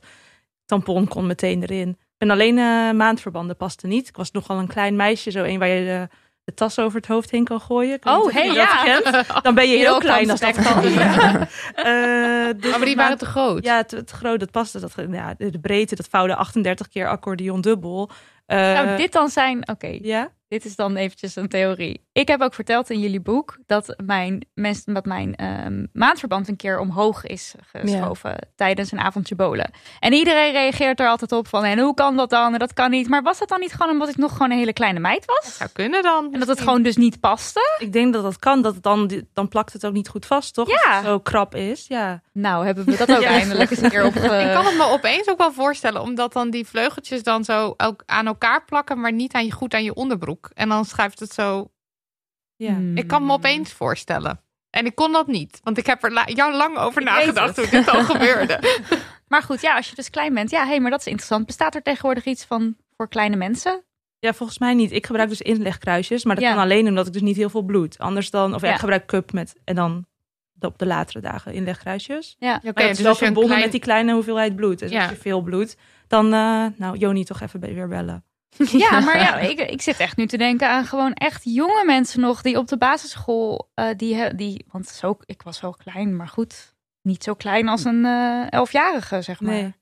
Tampon kon meteen erin. Ben alleen eh, maandverbanden paste niet. Ik was nogal een klein meisje. Zo een waar je de, de tas over het hoofd heen kan gooien. Oh, hey, ja. Dan ben je heel Heel klein als dat kan. Eh, dus Oh, maar die waren te groot. Ja, te, groot, dat paste. Dat, ja, de, de breedte, dat vouwde 38 keer accordeon dubbel. Nou, dit dan zijn, oké, Ja? dit is dan eventjes een theorie. Ik heb ook verteld in jullie boek dat mijn, mens, dat mijn ehm, maandverband een keer omhoog is geschoven tijdens een avondje bolen. En iedereen reageert er altijd op van, en hoe kan dat dan? En dat kan niet. Maar was dat dan niet gewoon omdat ik nog gewoon een hele kleine meid was? Zou kunnen dan. En dat het gewoon dus niet paste? Ik denk dat dat kan. Dat het dan, dan plakt het ook niet goed vast, toch? Ja. Als het zo krap is. Ja. Nou, hebben we dat ook Ja. eindelijk eens een keer op. Ik kan het me opeens ook wel voorstellen, omdat dan die vleugeltjes dan zo ook aan elkaar plakken, maar niet aan je, goed aan je onderbroek. En dan schuift het zo. ja. Hmm. Ik kan me opeens voorstellen. En ik kon dat niet, want ik heb er la- jou lang over Ik nagedacht het. hoe dit dan gebeurde. Maar goed, ja, als je dus klein bent. Ja, hé, maar dat is interessant. Bestaat er tegenwoordig iets van voor kleine mensen? ja, volgens mij niet. Ik gebruik dus inlegkruisjes. Maar dat Ja. kan alleen omdat ik dus niet heel veel bloed. Anders dan... Of ja, ik gebruik cup met... En dan op de latere dagen inlegkruisjes. Ja. Oké, Maar dat is wel als je een verbonden klein- met die kleine hoeveelheid bloed. Dus Ja. als je veel bloed, dan... eh, nou, Joni, toch even weer bellen. Ja, maar ja, ik, ik zit echt nu te denken aan gewoon echt jonge mensen nog die op de basisschool eh, die, die want zo, ik was wel klein, maar goed, niet zo klein als een eh, elfjarige zeg maar. Nee.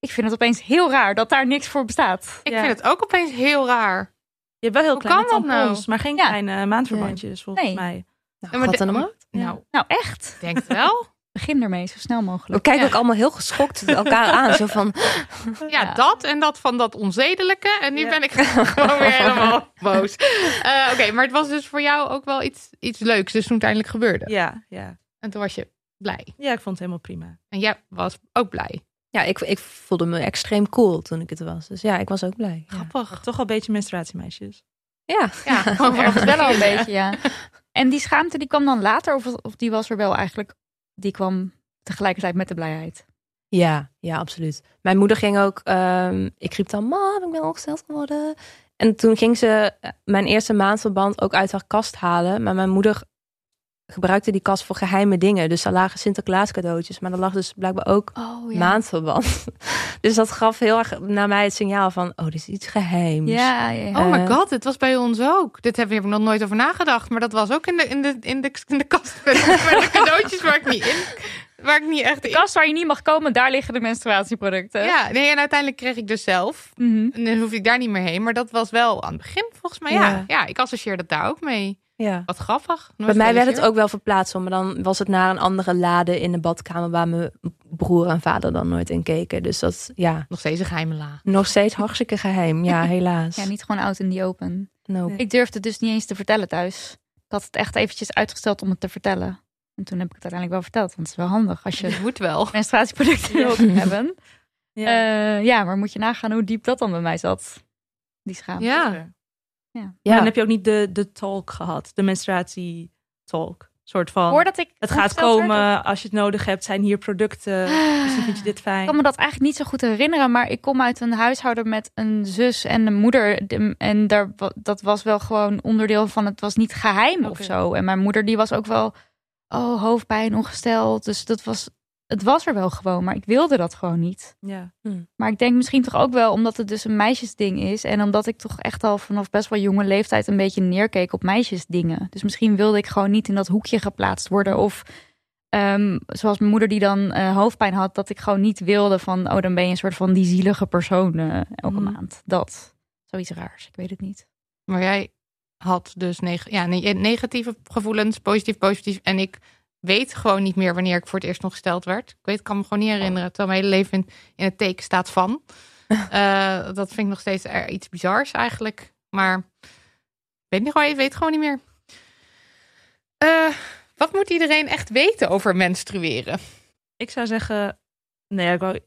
Ik vind het opeens heel raar dat daar niks voor bestaat. Ik Ja. vind het ook opeens heel raar. Je hebt wel heel Hoe kleine kan dat tampons, nou? maar geen Ja. kleine maandverbandjes volgens Nee. mij. Nou, Ja, de- markt. Nou, Nou echt, ik denk het wel. begin ermee zo snel We mogelijk. kijken Ja. ook allemaal heel geschokt elkaar aan. Zo van, Ja, Ja. dat en dat van dat onzedelijke. En nu Ja. ben ik gewoon weer helemaal boos. Eh, Oké, maar het was dus voor jou ook wel iets, iets leuks. Dus toen het uiteindelijk gebeurde. Ja, ja. En toen was je blij. ja, ik vond het helemaal prima. En jij was ook blij. Ja, ik, ik voelde me extreem cool toen ik het was. Dus ja, ik was ook blij. Ja. Grappig. Toch wel een beetje menstruatiemeisjes. Ja. Ja, wel al een beetje, ja. En die schaamte die kwam dan later, of, of die was er wel eigenlijk, die kwam tegelijkertijd met de blijheid. Ja, ja, absoluut. Mijn moeder ging ook, ehm, ik riep dan, mam, ik ben ongesteld geworden. En toen ging ze eh, mijn eerste maandverband ook uit haar kast halen. Maar mijn moeder gebruikte die kast voor geheime dingen. Dus daar lagen Sinterklaas cadeautjes. Maar er lag dus blijkbaar ook Oh maandverband. Dus dat gaf heel erg naar mij het signaal van, oh, dit is iets geheims. Ja, ja, ja. Oh my Eh, god, dit was bij ons ook. Dit heb ik nog nooit over nagedacht. Maar dat was ook in de, in de, in de, in de kast met, met de cadeautjes waar ik niet in... Waar ik niet echt De kast waar je niet mag komen, daar liggen de menstruatieproducten. Ja, nee, en uiteindelijk kreeg ik dus zelf. Mhm. En dan hoef ik daar niet meer heen. Maar dat was wel aan het begin volgens mij. Ja, Ja. ja ik associeer dat daar ook mee. Ja. Wat grappig. Bij mij werd het ook wel verplaatst, maar dan was het naar een andere lade in de badkamer waar mijn broer en vader dan nooit in keken. Dus dat, ja, Nog steeds een geheime la. nog steeds hartstikke geheim. Ja, helaas. Ja, niet gewoon out in the open. Nope. Ik durfde het dus niet eens te vertellen thuis. Ik had het echt eventjes uitgesteld om het te vertellen. En toen heb ik het uiteindelijk wel verteld. Want het is wel handig als je Het moet wel. menstruatieproducten wil hebben. Ja. Ja. ja, maar moet je nagaan hoe diep dat dan bij mij zat. Die schaamte. Ja. Ja. dan heb je ook niet de, de talk gehad. De menstruatie talk. soort van, Voordat ik het gaat werd, komen als je het nodig hebt. Zijn hier producten. Misschien vind je dit Ik fijn. kan me dat eigenlijk niet zo goed herinneren, maar ik kom uit een huishouden met een zus en een moeder. De- En daar, dat was wel gewoon onderdeel van, het was niet geheim of zo. En mijn moeder die was ook wel, oh, hoofdpijn, ongesteld. Dus dat was, het was er wel gewoon, maar ik wilde dat gewoon niet. Ja. Maar ik denk misschien toch ook wel omdat het dus een meisjesding is. En omdat ik toch echt al vanaf best wel jonge leeftijd een beetje neerkeek op meisjesdingen. Dus misschien wilde ik gewoon niet in dat hoekje geplaatst worden. Of ehm, zoals mijn moeder die dan eh, hoofdpijn had, dat ik gewoon niet wilde van, oh dan ben je een soort van die zielige persoon eh, elke Mhm. maand. Dat. Zoiets raars. Ik weet het niet. Maar jij had dus neg ja, ne- negatieve gevoelens, positief, positief. En ik weet gewoon niet meer wanneer ik voor het eerst nog gesteld werd. Ik weet, kan me gewoon niet herinneren. Terwijl mijn hele leven in, in het teken staat van. Eh, dat vind ik nog steeds er iets bizars eigenlijk. Maar ik weet, niet, gewoon, ik weet gewoon niet meer. Eh, wat moet iedereen echt weten over menstrueren? Ik zou zeggen, nee, ja, ik wou, ik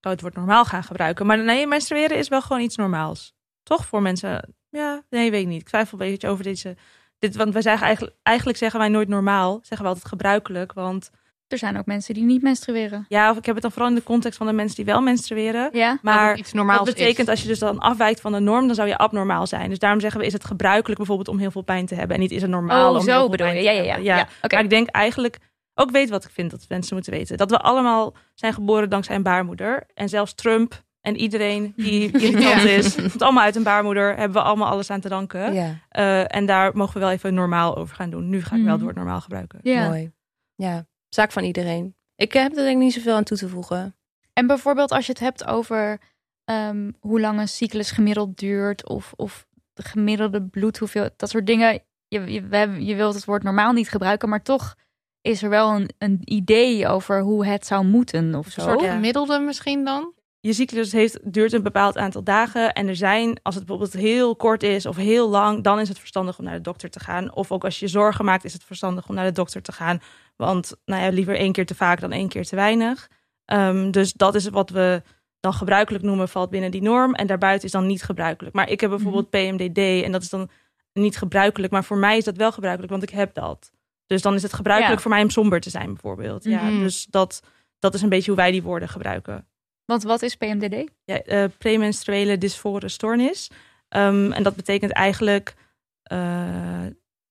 wou het woord normaal gaan gebruiken. Maar nee, menstrueren is wel gewoon iets normaals. Toch voor mensen? Ja, nee, weet ik niet. Ik twijfel een beetje over deze. Dit, want wij zeggen eigenlijk, eigenlijk zeggen wij nooit normaal. Zeggen we altijd gebruikelijk. Want Er zijn ook mensen die niet menstrueren. ja, of ik heb het dan vooral in de context van de mensen die wel menstrueren. Ja? Maar iets dat betekent is. als je dus dan afwijkt van de norm, dan zou je abnormaal zijn. Dus daarom zeggen we, is het gebruikelijk bijvoorbeeld om heel veel pijn te hebben? En niet is het normaal Oh, om heel zo bedoel je. Ja, ja, ja. ja. Oké. Maar ik denk eigenlijk, ook weet wat ik vind dat mensen moeten weten. Dat we allemaal zijn geboren dankzij een baarmoeder. En zelfs Trump en iedereen die irritant Ja. is, komt allemaal uit een baarmoeder. Hebben we allemaal alles aan te danken. Ja, Eh, en daar mogen we wel even normaal over gaan doen. Nu ga ik wel Mhm. het woord normaal gebruiken. Ja. mooi. Ja, zaak van iedereen. Ik heb er denk ik niet zoveel aan toe te voegen. En bijvoorbeeld als je het hebt over ehm, hoe lang een cyclus gemiddeld duurt of, of de gemiddelde bloedhoeveel, dat soort dingen. Je, je, hebben- je wilt het woord normaal niet gebruiken, maar toch is er wel een, een idee over hoe het zou moeten of zo. Een soort gemiddelde misschien dan? Je cyclus heeft, duurt een bepaald aantal dagen. En er zijn, als het bijvoorbeeld heel kort is of heel lang, dan is het verstandig om naar de dokter te gaan. Of ook als je zorgen maakt, is het verstandig om naar de dokter te gaan. Want nou ja, liever één keer te vaak dan één keer te weinig. Ehm, dus dat is wat we dan gebruikelijk noemen, valt binnen die norm. En daarbuiten is dan niet gebruikelijk. Maar ik heb bijvoorbeeld PMDD en dat is dan niet gebruikelijk. Maar voor mij is dat wel gebruikelijk, want ik heb dat. Dus dan is het gebruikelijk Ja. voor mij om somber te zijn, bijvoorbeeld. Ja, Mhm. dus dat, dat is een beetje hoe wij die woorden gebruiken Want wat is PMDD? ja, eh, premenstruele dysfore stoornis. Ehm, en dat betekent eigenlijk, eh,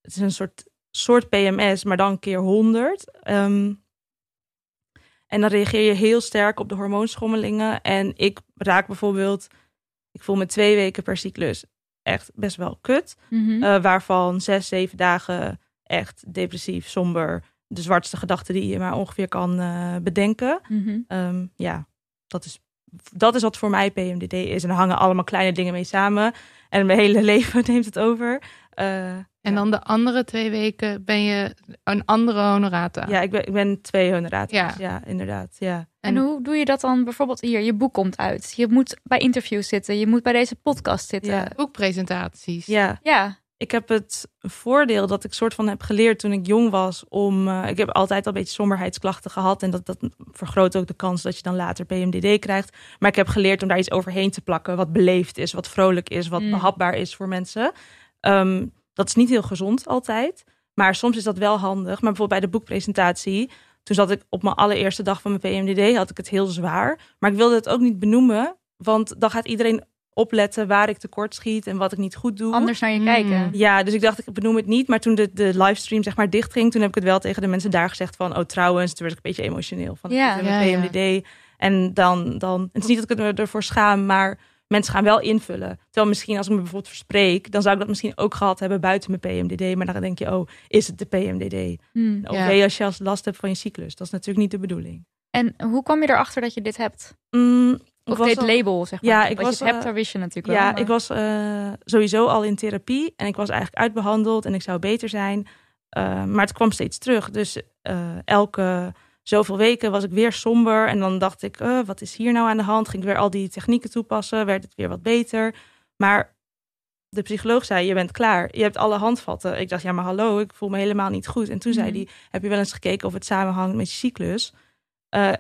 het is een soort, soort PMS, maar dan keer 100. Ehm, en dan reageer je heel sterk op de hormoonschommelingen. En ik raak bijvoorbeeld, ik voel me twee weken per cyclus echt best wel kut. Mhm. Eh, waarvan zes, zeven dagen echt depressief, somber. De zwartste gedachten die je maar ongeveer kan bedenken. Mhm. Ehm, ja, dat is, dat is wat voor mij PMDD is. En er hangen allemaal kleine dingen mee samen. En mijn hele leven neemt het over. Eh, En dan de andere twee weken ben je een andere honorata. ja, ik ben, ik ben twee honoraten. Ja. Ja. inderdaad. Ja. En hoe doe je dat dan bijvoorbeeld hier? Je boek komt uit. Je moet bij interviews zitten. Je moet bij deze podcast zitten. Ja. Boekpresentaties. ja. Ja. Ik heb het voordeel dat ik soort van heb geleerd toen ik jong was om. eh, ik heb altijd al een beetje somberheidsklachten gehad. En dat, dat vergroot ook de kans dat je dan later PMDD krijgt. Maar ik heb geleerd om daar iets overheen te plakken. Wat beleefd is, wat vrolijk is, wat Mm. behapbaar is voor mensen. Ehm, dat is niet heel gezond altijd. Maar soms is dat wel handig. Maar bijvoorbeeld bij de boekpresentatie. Toen zat ik op mijn allereerste dag van mijn PMDD. Had ik het heel zwaar. Maar ik wilde het ook niet benoemen. Want dan gaat iedereen opletten waar ik tekort schiet en wat ik niet goed doe. Anders naar je Mm. kijken. Ja, dus ik dacht, ik benoem het niet. Maar toen de, de livestream zeg maar dicht ging, toen heb ik het wel tegen de mensen daar gezegd van, oh trouwens, toen werd ik een beetje emotioneel van Ja. ja. PMDD. En dan, dan, het is niet dat ik me ervoor schaam, maar mensen gaan wel invullen. Terwijl misschien als ik me bijvoorbeeld verspreek, dan zou ik dat misschien ook gehad hebben buiten mijn PMDD. Maar dan denk je, oh, is het de PMDD? Hmm. Of Ja. als je als last hebt van je cyclus. Dat is natuurlijk niet de bedoeling. En hoe kwam je erachter dat je dit hebt? Mm, Of dit al- label, zeg maar. Ja, dat ik je was, het hebt, eh, daar wist je natuurlijk wel. Ja, ik was eh, sowieso al in therapie en ik was eigenlijk uitbehandeld en ik zou beter zijn. Eh, maar het kwam steeds terug. Dus eh, elke zoveel weken was ik weer somber en dan dacht ik, wat is hier nou aan de hand? Ging ik weer al die technieken toepassen, werd het weer wat beter. Maar de psycholoog zei, je bent klaar. Je hebt alle handvatten. Ik dacht, ja, maar hallo, ik voel me helemaal niet goed. En toen zei Mhm. hij, heb je wel eens gekeken of het samenhangt met je cyclus?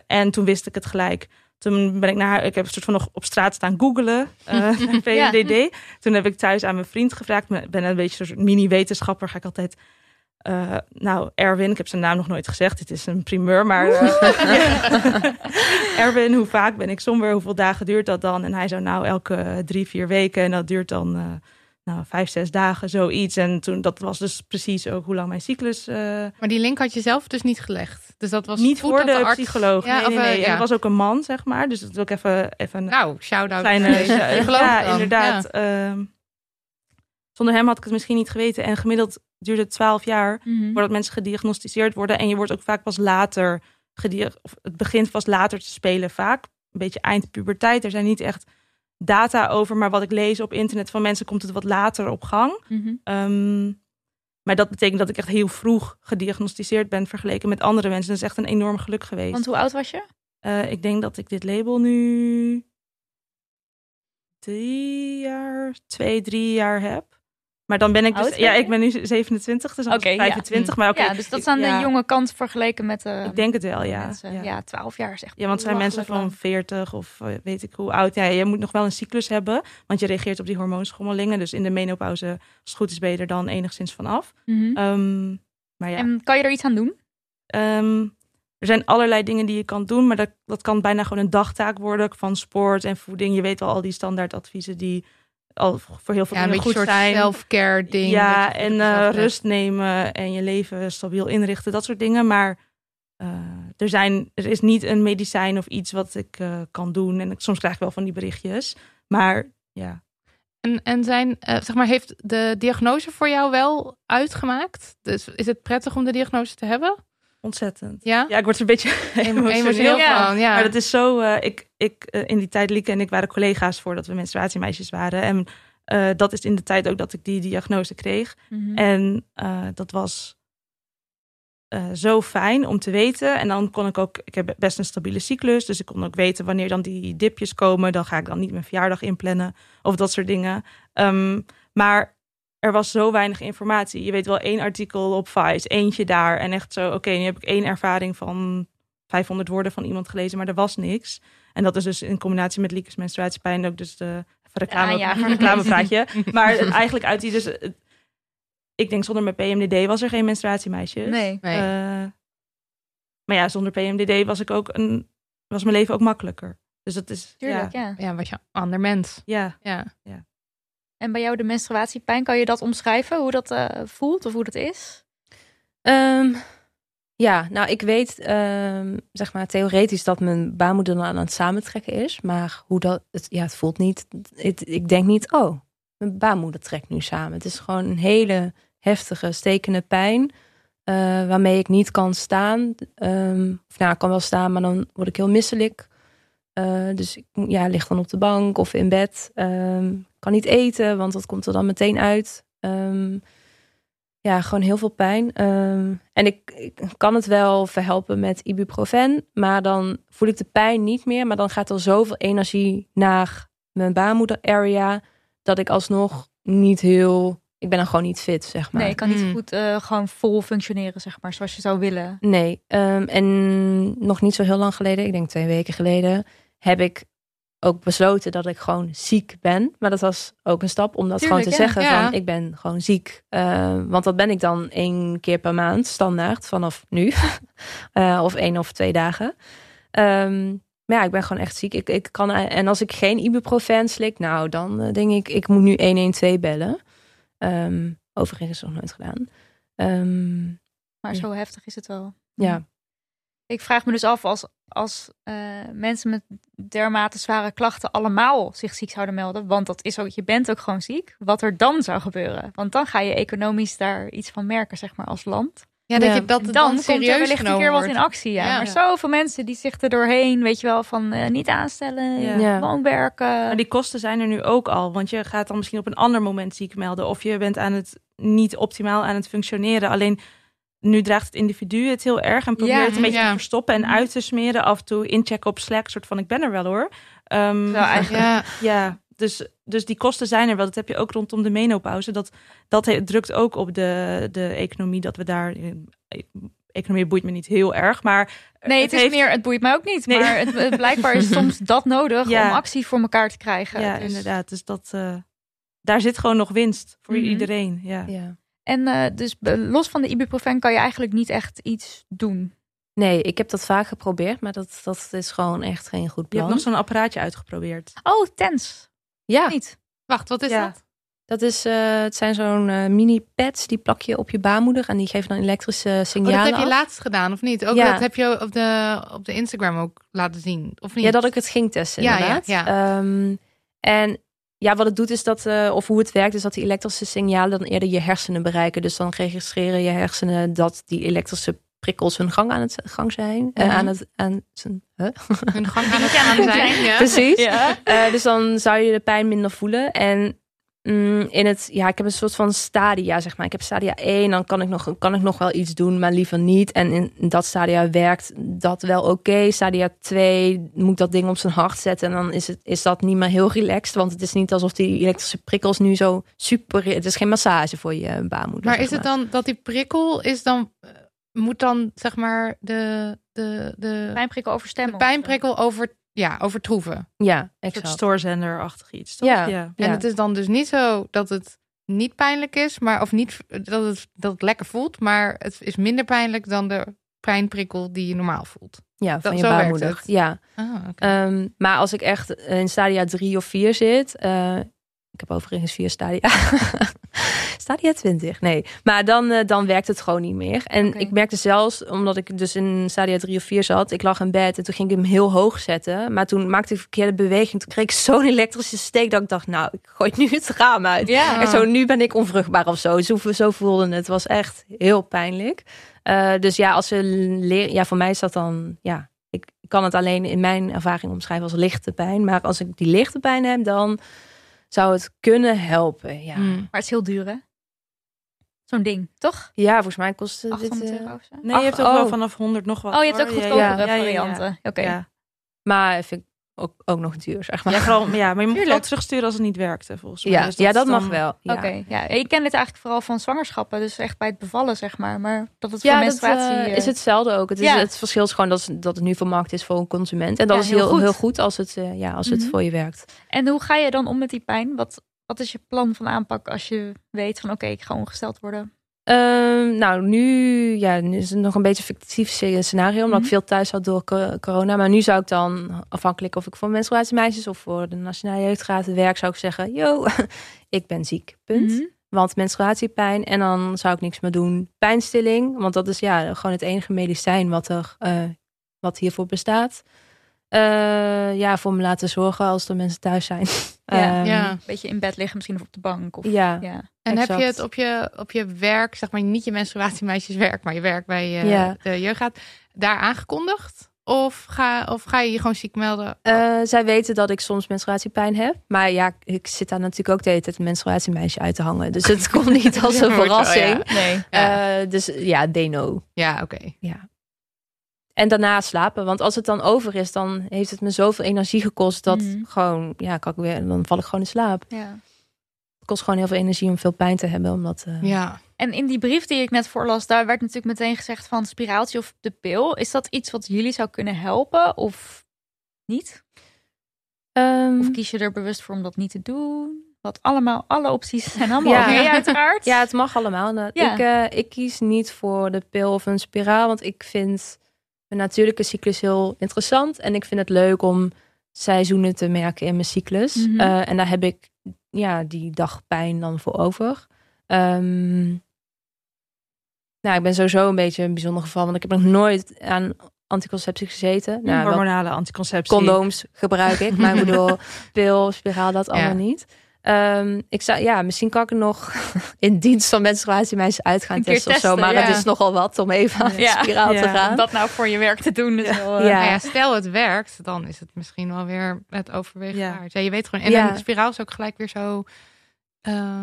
En toen wist ik het gelijk. Toen ben ik naar haar, ik heb een soort van nog op straat staan googelen, PMDD. Toen heb ik thuis aan mijn vriend gevraagd. Ik ben een beetje een soort mini-wetenschapper. Ga ik altijd. eh, nou, Erwin, ik heb zijn naam nog nooit gezegd. Dit is een primeur, maar. eh, Erwin, hoe vaak ben ik somber? Hoeveel dagen duurt dat dan? En hij zou nou elke drie, vier weken. En dat duurt dan nou, vijf, zes dagen, zoiets. En toen, dat was dus precies ook hoe lang mijn cyclus. eh, Maar die link had je zelf dus niet gelegd. Dus dat was niet voor de, arts- psycholoog. Ja, nee, nee, eh, ja. was ook een man, zeg maar. Dus dat wil ik even, even Nou, shout-out. kleine. ja, dan. inderdaad. ehm, zonder hem had ik het misschien niet geweten. En gemiddeld duurde het 12 jaar Mhm. voordat mensen gediagnosticeerd worden. En je wordt ook vaak pas later of het begint pas later te spelen. Vaak een beetje eind puberteit. Er zijn niet echt data over, maar wat ik lees op internet van mensen komt het wat later op gang. Mhm. Ehm, maar dat betekent dat ik echt heel vroeg gediagnosticeerd ben vergeleken met andere mensen. Dat is echt een enorm geluk geweest. Want hoe oud was je? Eh, ik denk dat ik dit label nu drie jaar, twee, drie jaar heb. Maar dan ben ik dus, Oud ja, ik ben nu 27, dus ja. 25. Maar oké, ja, dus dat is aan ja, de jonge kant vergeleken met de Ik denk het wel, ja. mensen. ja. Ja. 12 jaar is echt Ja, want zijn mensen van belachelijk 40 of eh, weet ik hoe oud. Ja, je moet nog wel een cyclus hebben, want je reageert op die hormoonschommelingen. Dus in de menopauze, als het goed is, ben je er dan enigszins vanaf. Mhm. Ehm maar ja, En kan je er iets aan doen? Ehm, er zijn allerlei dingen die je kan doen, maar dat, dat kan bijna gewoon een dagtaak worden van sport en voeding. Je weet wel al die standaardadviezen die al voor heel veel Ja, dingen goed soort zijn. self-care ding. ja, en eh, rust nemen en je leven stabiel inrichten, dat soort dingen. Maar eh, er, zijn, er is niet een medicijn of iets wat ik eh, kan doen. En ik, soms krijg ik wel van die berichtjes. Maar ja, En, en zijn, zeg maar, heeft de diagnose voor jou wel uitgemaakt? Dus is het prettig om de diagnose te hebben? Ontzettend. Ja? Ja, ik word er een beetje Emotioneel emotioneel van. Ja. van, ja. Maar dat is zo. eh, ik, ik, eh, in die tijd, Lieke en ik waren collega's voordat we menstruatiemeisjes waren. En eh, dat is in de tijd ook dat ik die diagnose kreeg. Mhm. En eh, dat was eh, zo fijn om te weten. En dan kon ik ook, ik heb best een stabiele cyclus. Dus ik kon ook weten wanneer dan die dipjes komen. Dan ga ik dan niet mijn verjaardag inplannen of dat soort dingen. Ehm, maar er was zo weinig informatie. Je weet wel één artikel op Vice, eentje daar. En echt zo, oké, nu heb ik één ervaring van 500 woorden van iemand gelezen, maar er was niks. En dat is dus in combinatie met Liekes menstruatiepijn ook dus de even reclame, Ja, ja. reclamepraatje. maar eigenlijk uit die dus... het- ik denk zonder mijn PMDD was er geen menstruatiemeisjes. Nee. Nee. Eh, maar ja, zonder PMDD was ik ook een was mijn leven ook makkelijker. Dus dat is Tuurlijk, ja, ja. ja, was je ander mens. ja. Ja. En bij jou de menstruatiepijn, kan je dat omschrijven? Hoe dat eh, voelt of hoe dat is? Ehm, ja, nou, ik weet, ehm, zeg maar, theoretisch dat mijn baarmoeder dan aan het samentrekken is. Maar hoe dat, het, ja, het voelt niet. Ik denk niet, oh, mijn baarmoeder trekt nu samen. Het is gewoon een hele heftige, stekende pijn. eh, waarmee ik niet kan staan. Ehm, of nou, ik kan wel staan, maar dan word ik heel misselijk. Eh, dus ik ja, lig dan op de bank of in bed. Ehm, kan niet eten, want dat komt er dan meteen uit. Ehm, ja, gewoon heel veel pijn. Ehm, en ik, ik kan het wel verhelpen met ibuprofen, maar dan voel ik de pijn niet meer. Maar dan gaat er zoveel energie naar mijn baarmoeder area dat ik alsnog niet heel ik ben dan gewoon niet fit, zeg maar. Nee, ik kan niet Mm. goed eh, gewoon vol functioneren, zeg maar, zoals je zou willen. Nee, ehm, en nog niet zo heel lang geleden, ik denk twee weken geleden, heb ik ook besloten dat ik gewoon ziek ben. Maar dat was ook een stap om dat Tuurlijk, gewoon te ja, zeggen ja. van ik ben gewoon ziek. Eh, want dat ben ik dan één keer per maand, standaard, vanaf nu. Eh, of één of twee dagen. Ehm, maar ja, ik ben gewoon echt ziek. Ik, ik kan, en als ik geen ibuprofen slik, nou dan eh, denk ik, ik moet nu 112 bellen. Ehm, overigens nog nooit gedaan. Ehm, Maar Ja. zo heftig is het wel. ja. Ik vraag me dus af als, als eh, mensen met dermate zware klachten allemaal zich ziek zouden melden. Want dat is ook, je bent ook gewoon ziek. Wat er dan zou gebeuren. Want dan ga je economisch daar iets van merken, zeg maar, als land. Ja, dat je dat dan, dan, komt er serieus wellicht een keer wat wordt. in actie. Ja. Ja. Maar zoveel mensen die zich er doorheen, weet je wel, van eh, niet aanstellen, Ja. Ja. gewoon werken. Maar die kosten zijn er nu ook al. Want je gaat dan misschien op een ander moment ziek melden. Of je bent aan het niet optimaal aan het functioneren. Alleen nu draagt het individu het heel erg. En probeert Ja, het een beetje ja. te verstoppen en uit te smeren. Af en toe inchecken op Slack. soort van ik ben er wel hoor. Ehm, Wel eigenlijk. Ja, ja, dus, dus die kosten zijn er wel. Dat heb je ook rondom de menopauze. Dat, dat he- drukt ook op de, de economie. Dat we daar... eh, Economie boeit me niet heel erg. Maar Nee, het, is heeft- meer, het boeit mij ook niet. Nee. Maar het, het- blijkbaar is soms dat nodig Ja. om actie voor elkaar te krijgen. Ja, Dus- inderdaad. Dus dat... eh, daar zit gewoon nog winst voor Mhm. iedereen. Ja. Ja. En eh, dus be- los van de ibuprofen kan je eigenlijk niet echt iets doen. Nee, ik heb dat vaak geprobeerd, maar dat, dat is gewoon echt geen goed Je plan. hebt nog zo'n apparaatje uitgeprobeerd. Oh, tens. ja, Niet. wacht, wat is Ja. dat? dat is, eh, het zijn zo'n eh, mini pads die plak je op je baarmoeder en die geven dan elektrische Oh, signalen. dat heb je af. laatst gedaan, of niet? Ook Ja. dat heb je op de, op de Instagram ook laten zien, of niet? Ja, dat ik het ging testen Ja, ja, inderdaad. ja. Ehm, en ja, wat het doet is dat, eh, of hoe het werkt, is dat die elektrische signalen dan eerder je hersenen bereiken. Dus dan registreren je hersenen dat die elektrische prikkels hun gang aan het gang zijn. Eh, Mhm. aan het aan zijn, huh? Hun gang aan het gaan zijn. Ja. Precies. Ja. Eh, dus dan zou je de pijn minder voelen. En mm, in het, ja, ik heb een soort van stadia, zeg maar. Ik heb stadia 1, dan kan ik nog, kan ik nog wel iets doen, maar liever niet. En in dat stadia werkt dat wel oké. Stadia 2 moet ik dat ding op zijn hart zetten. En dan is, het, is dat niet meer heel relaxed. Want het is niet alsof die elektrische prikkels nu zo super... Het is geen massage voor je baarmoeder. Maar zeg is het dan dat die prikkel is dan eh, moet dan zeg maar de de de, Pijnprikkel over de stemmen. pijnprikkel over ja overtroeven? Ja, Een soort exact. stoorzenderachtig iets, toch? Ja. ja. Ja. En het is dan dus niet zo dat het niet pijnlijk is, maar of niet dat het dat het lekker voelt, maar het is minder pijnlijk dan de pijnprikkel die je normaal voelt. Ja, Dat- van je baarmoeder. Ja. Ah, oké. Ehm, maar als ik echt in stadia 3 of 4 zit. eh, ik heb overigens vier stadia. stadia 20, nee. Maar dan, eh, dan werkt het gewoon niet meer. En ik merkte zelfs, omdat ik dus in stadia 3 of 4 zat. Ik lag in bed en toen ging ik hem heel hoog zetten. Maar toen maakte ik een verkeerde beweging. Toen kreeg ik zo'n elektrische steek dat ik dacht, nou, ik gooi nu het raam uit. Ja. En zo, nu ben ik onvruchtbaar of zo. Zo, zo voelde het. Het was echt heel pijnlijk. Eh, dus ja, als ze leren, ja, voor mij is dat dan, ja, ik kan het alleen in mijn ervaring omschrijven als lichte pijn. Maar als ik die lichte pijn heb, dan zou het kunnen helpen. Ja, Hmm. Maar het is heel duur, hè? Zo'n ding, toch? ja volgens mij kost het dit. 800 eh, euro of zo? Nee, je hebt ook Ach, wel oh. vanaf 100 nog wat. Oh, je hebt ook. Ja, goedkopere ja, ja, ja, ja. varianten. Oké. Ja. maar vind ik ook, ook nog duur, zeg maar. Ja, vooral, ja, maar je moet wel terugsturen als het niet werkte, volgens mij. ja, Dus ja, is dat dan- mag wel. Ja. Oké, ja. Ik ken dit eigenlijk vooral van zwangerschappen. Dus echt bij het bevallen, zeg maar. Maar dat het Ja, voor dat menstruatie... eh, eh, is hetzelfde ook. Het, is, Ja. het verschil is gewoon dat, het- dat het nu vermarkt is voor een consument. En dat Ja, is heel heel, goed. heel goed als het, eh, ja, als het Mhm. voor je werkt. En hoe ga je dan om met die pijn? Wat, wat is je plan van aanpak als je weet van... Oké, ik ga ongesteld worden? Ehm, nou, nu, ja, nu is het nog een beetje een fictief sce- scenario, omdat Mhm. ik veel thuis had door co- corona. Maar nu zou ik dan, afhankelijk of ik voor menstruatiemeisjes of voor de Nationale Jeugdraad werk, zou ik zeggen, yo, ik ben ziek, punt. Mhm. Want menstruatiepijn en dan zou ik niks meer doen. Pijnstilling, want dat is ja gewoon het enige medicijn wat er, eh, wat hiervoor bestaat. Eh, ja, voor me laten zorgen als er mensen thuis zijn. Ja, Ehm, ja. Een beetje in bed liggen, misschien of op de bank. Of, ja. ja. En heb je het op je, op je werk, zeg maar niet je menstruatiemeisjeswerk, maar je werk bij eh, Ja. de jeugdraad, daar aangekondigd? Of ga, of ga je je gewoon ziek melden? Eh, zij weten dat ik soms menstruatiepijn heb. Maar ja, ik zit daar natuurlijk ook de hele tijd een menstruatiemeisje uit te hangen. Dus het komt niet als een verrassing. ja. Nee. Ja. Eh, dus ja, they know. Ja, oké. Ja. En daarna slapen. Want als het dan over is, dan heeft het me zoveel energie gekost. Dat Mhm. gewoon, ja, kan ik weer, dan val ik gewoon in slaap. Ja. kost gewoon heel veel energie om veel pijn te hebben. Omdat, eh, Ja. En in die brief die ik net voorlas, daar werd natuurlijk meteen gezegd van spiraaltje of de pil. Is dat iets wat jullie zou kunnen helpen of niet? ehm, Of kies je er bewust voor om dat niet te doen? Wat allemaal, alle opties zijn allemaal Ja. oké uiteraard. Ja, het mag allemaal. Ja. Ik, eh, ik kies niet voor de pil of een spiraal, want ik vind mijn natuurlijke cyclus heel interessant. En ik vind het leuk om seizoenen te merken in mijn cyclus. Mhm. Eh, en daar heb ik ja, die dag pijn dan voor over. Ehm, nou, ik ben sowieso een beetje een bijzonder geval, want ik heb nog nooit aan anticonceptie gezeten. Nou, hormonale anticonceptie. condooms gebruik ik. Maar ik bedoel, pil, spiraal, dat Ja. allemaal niet. Ehm, ik zou, ja, misschien kan ik er nog in dienst van menstruatiemeisjes uit gaan Een keer testen of zo. testen, Maar ja. het is nogal wat om even aan de Ja. spiraal Ja. te gaan. Om dat nou voor je werk te doen. Dus wel, eh, Ja. Nou ja, stel het werkt, dan is het misschien wel weer het overwegen Ja. waard. Ja, je weet gewoon. En Ja. een spiraal is ook gelijk weer zo. eh,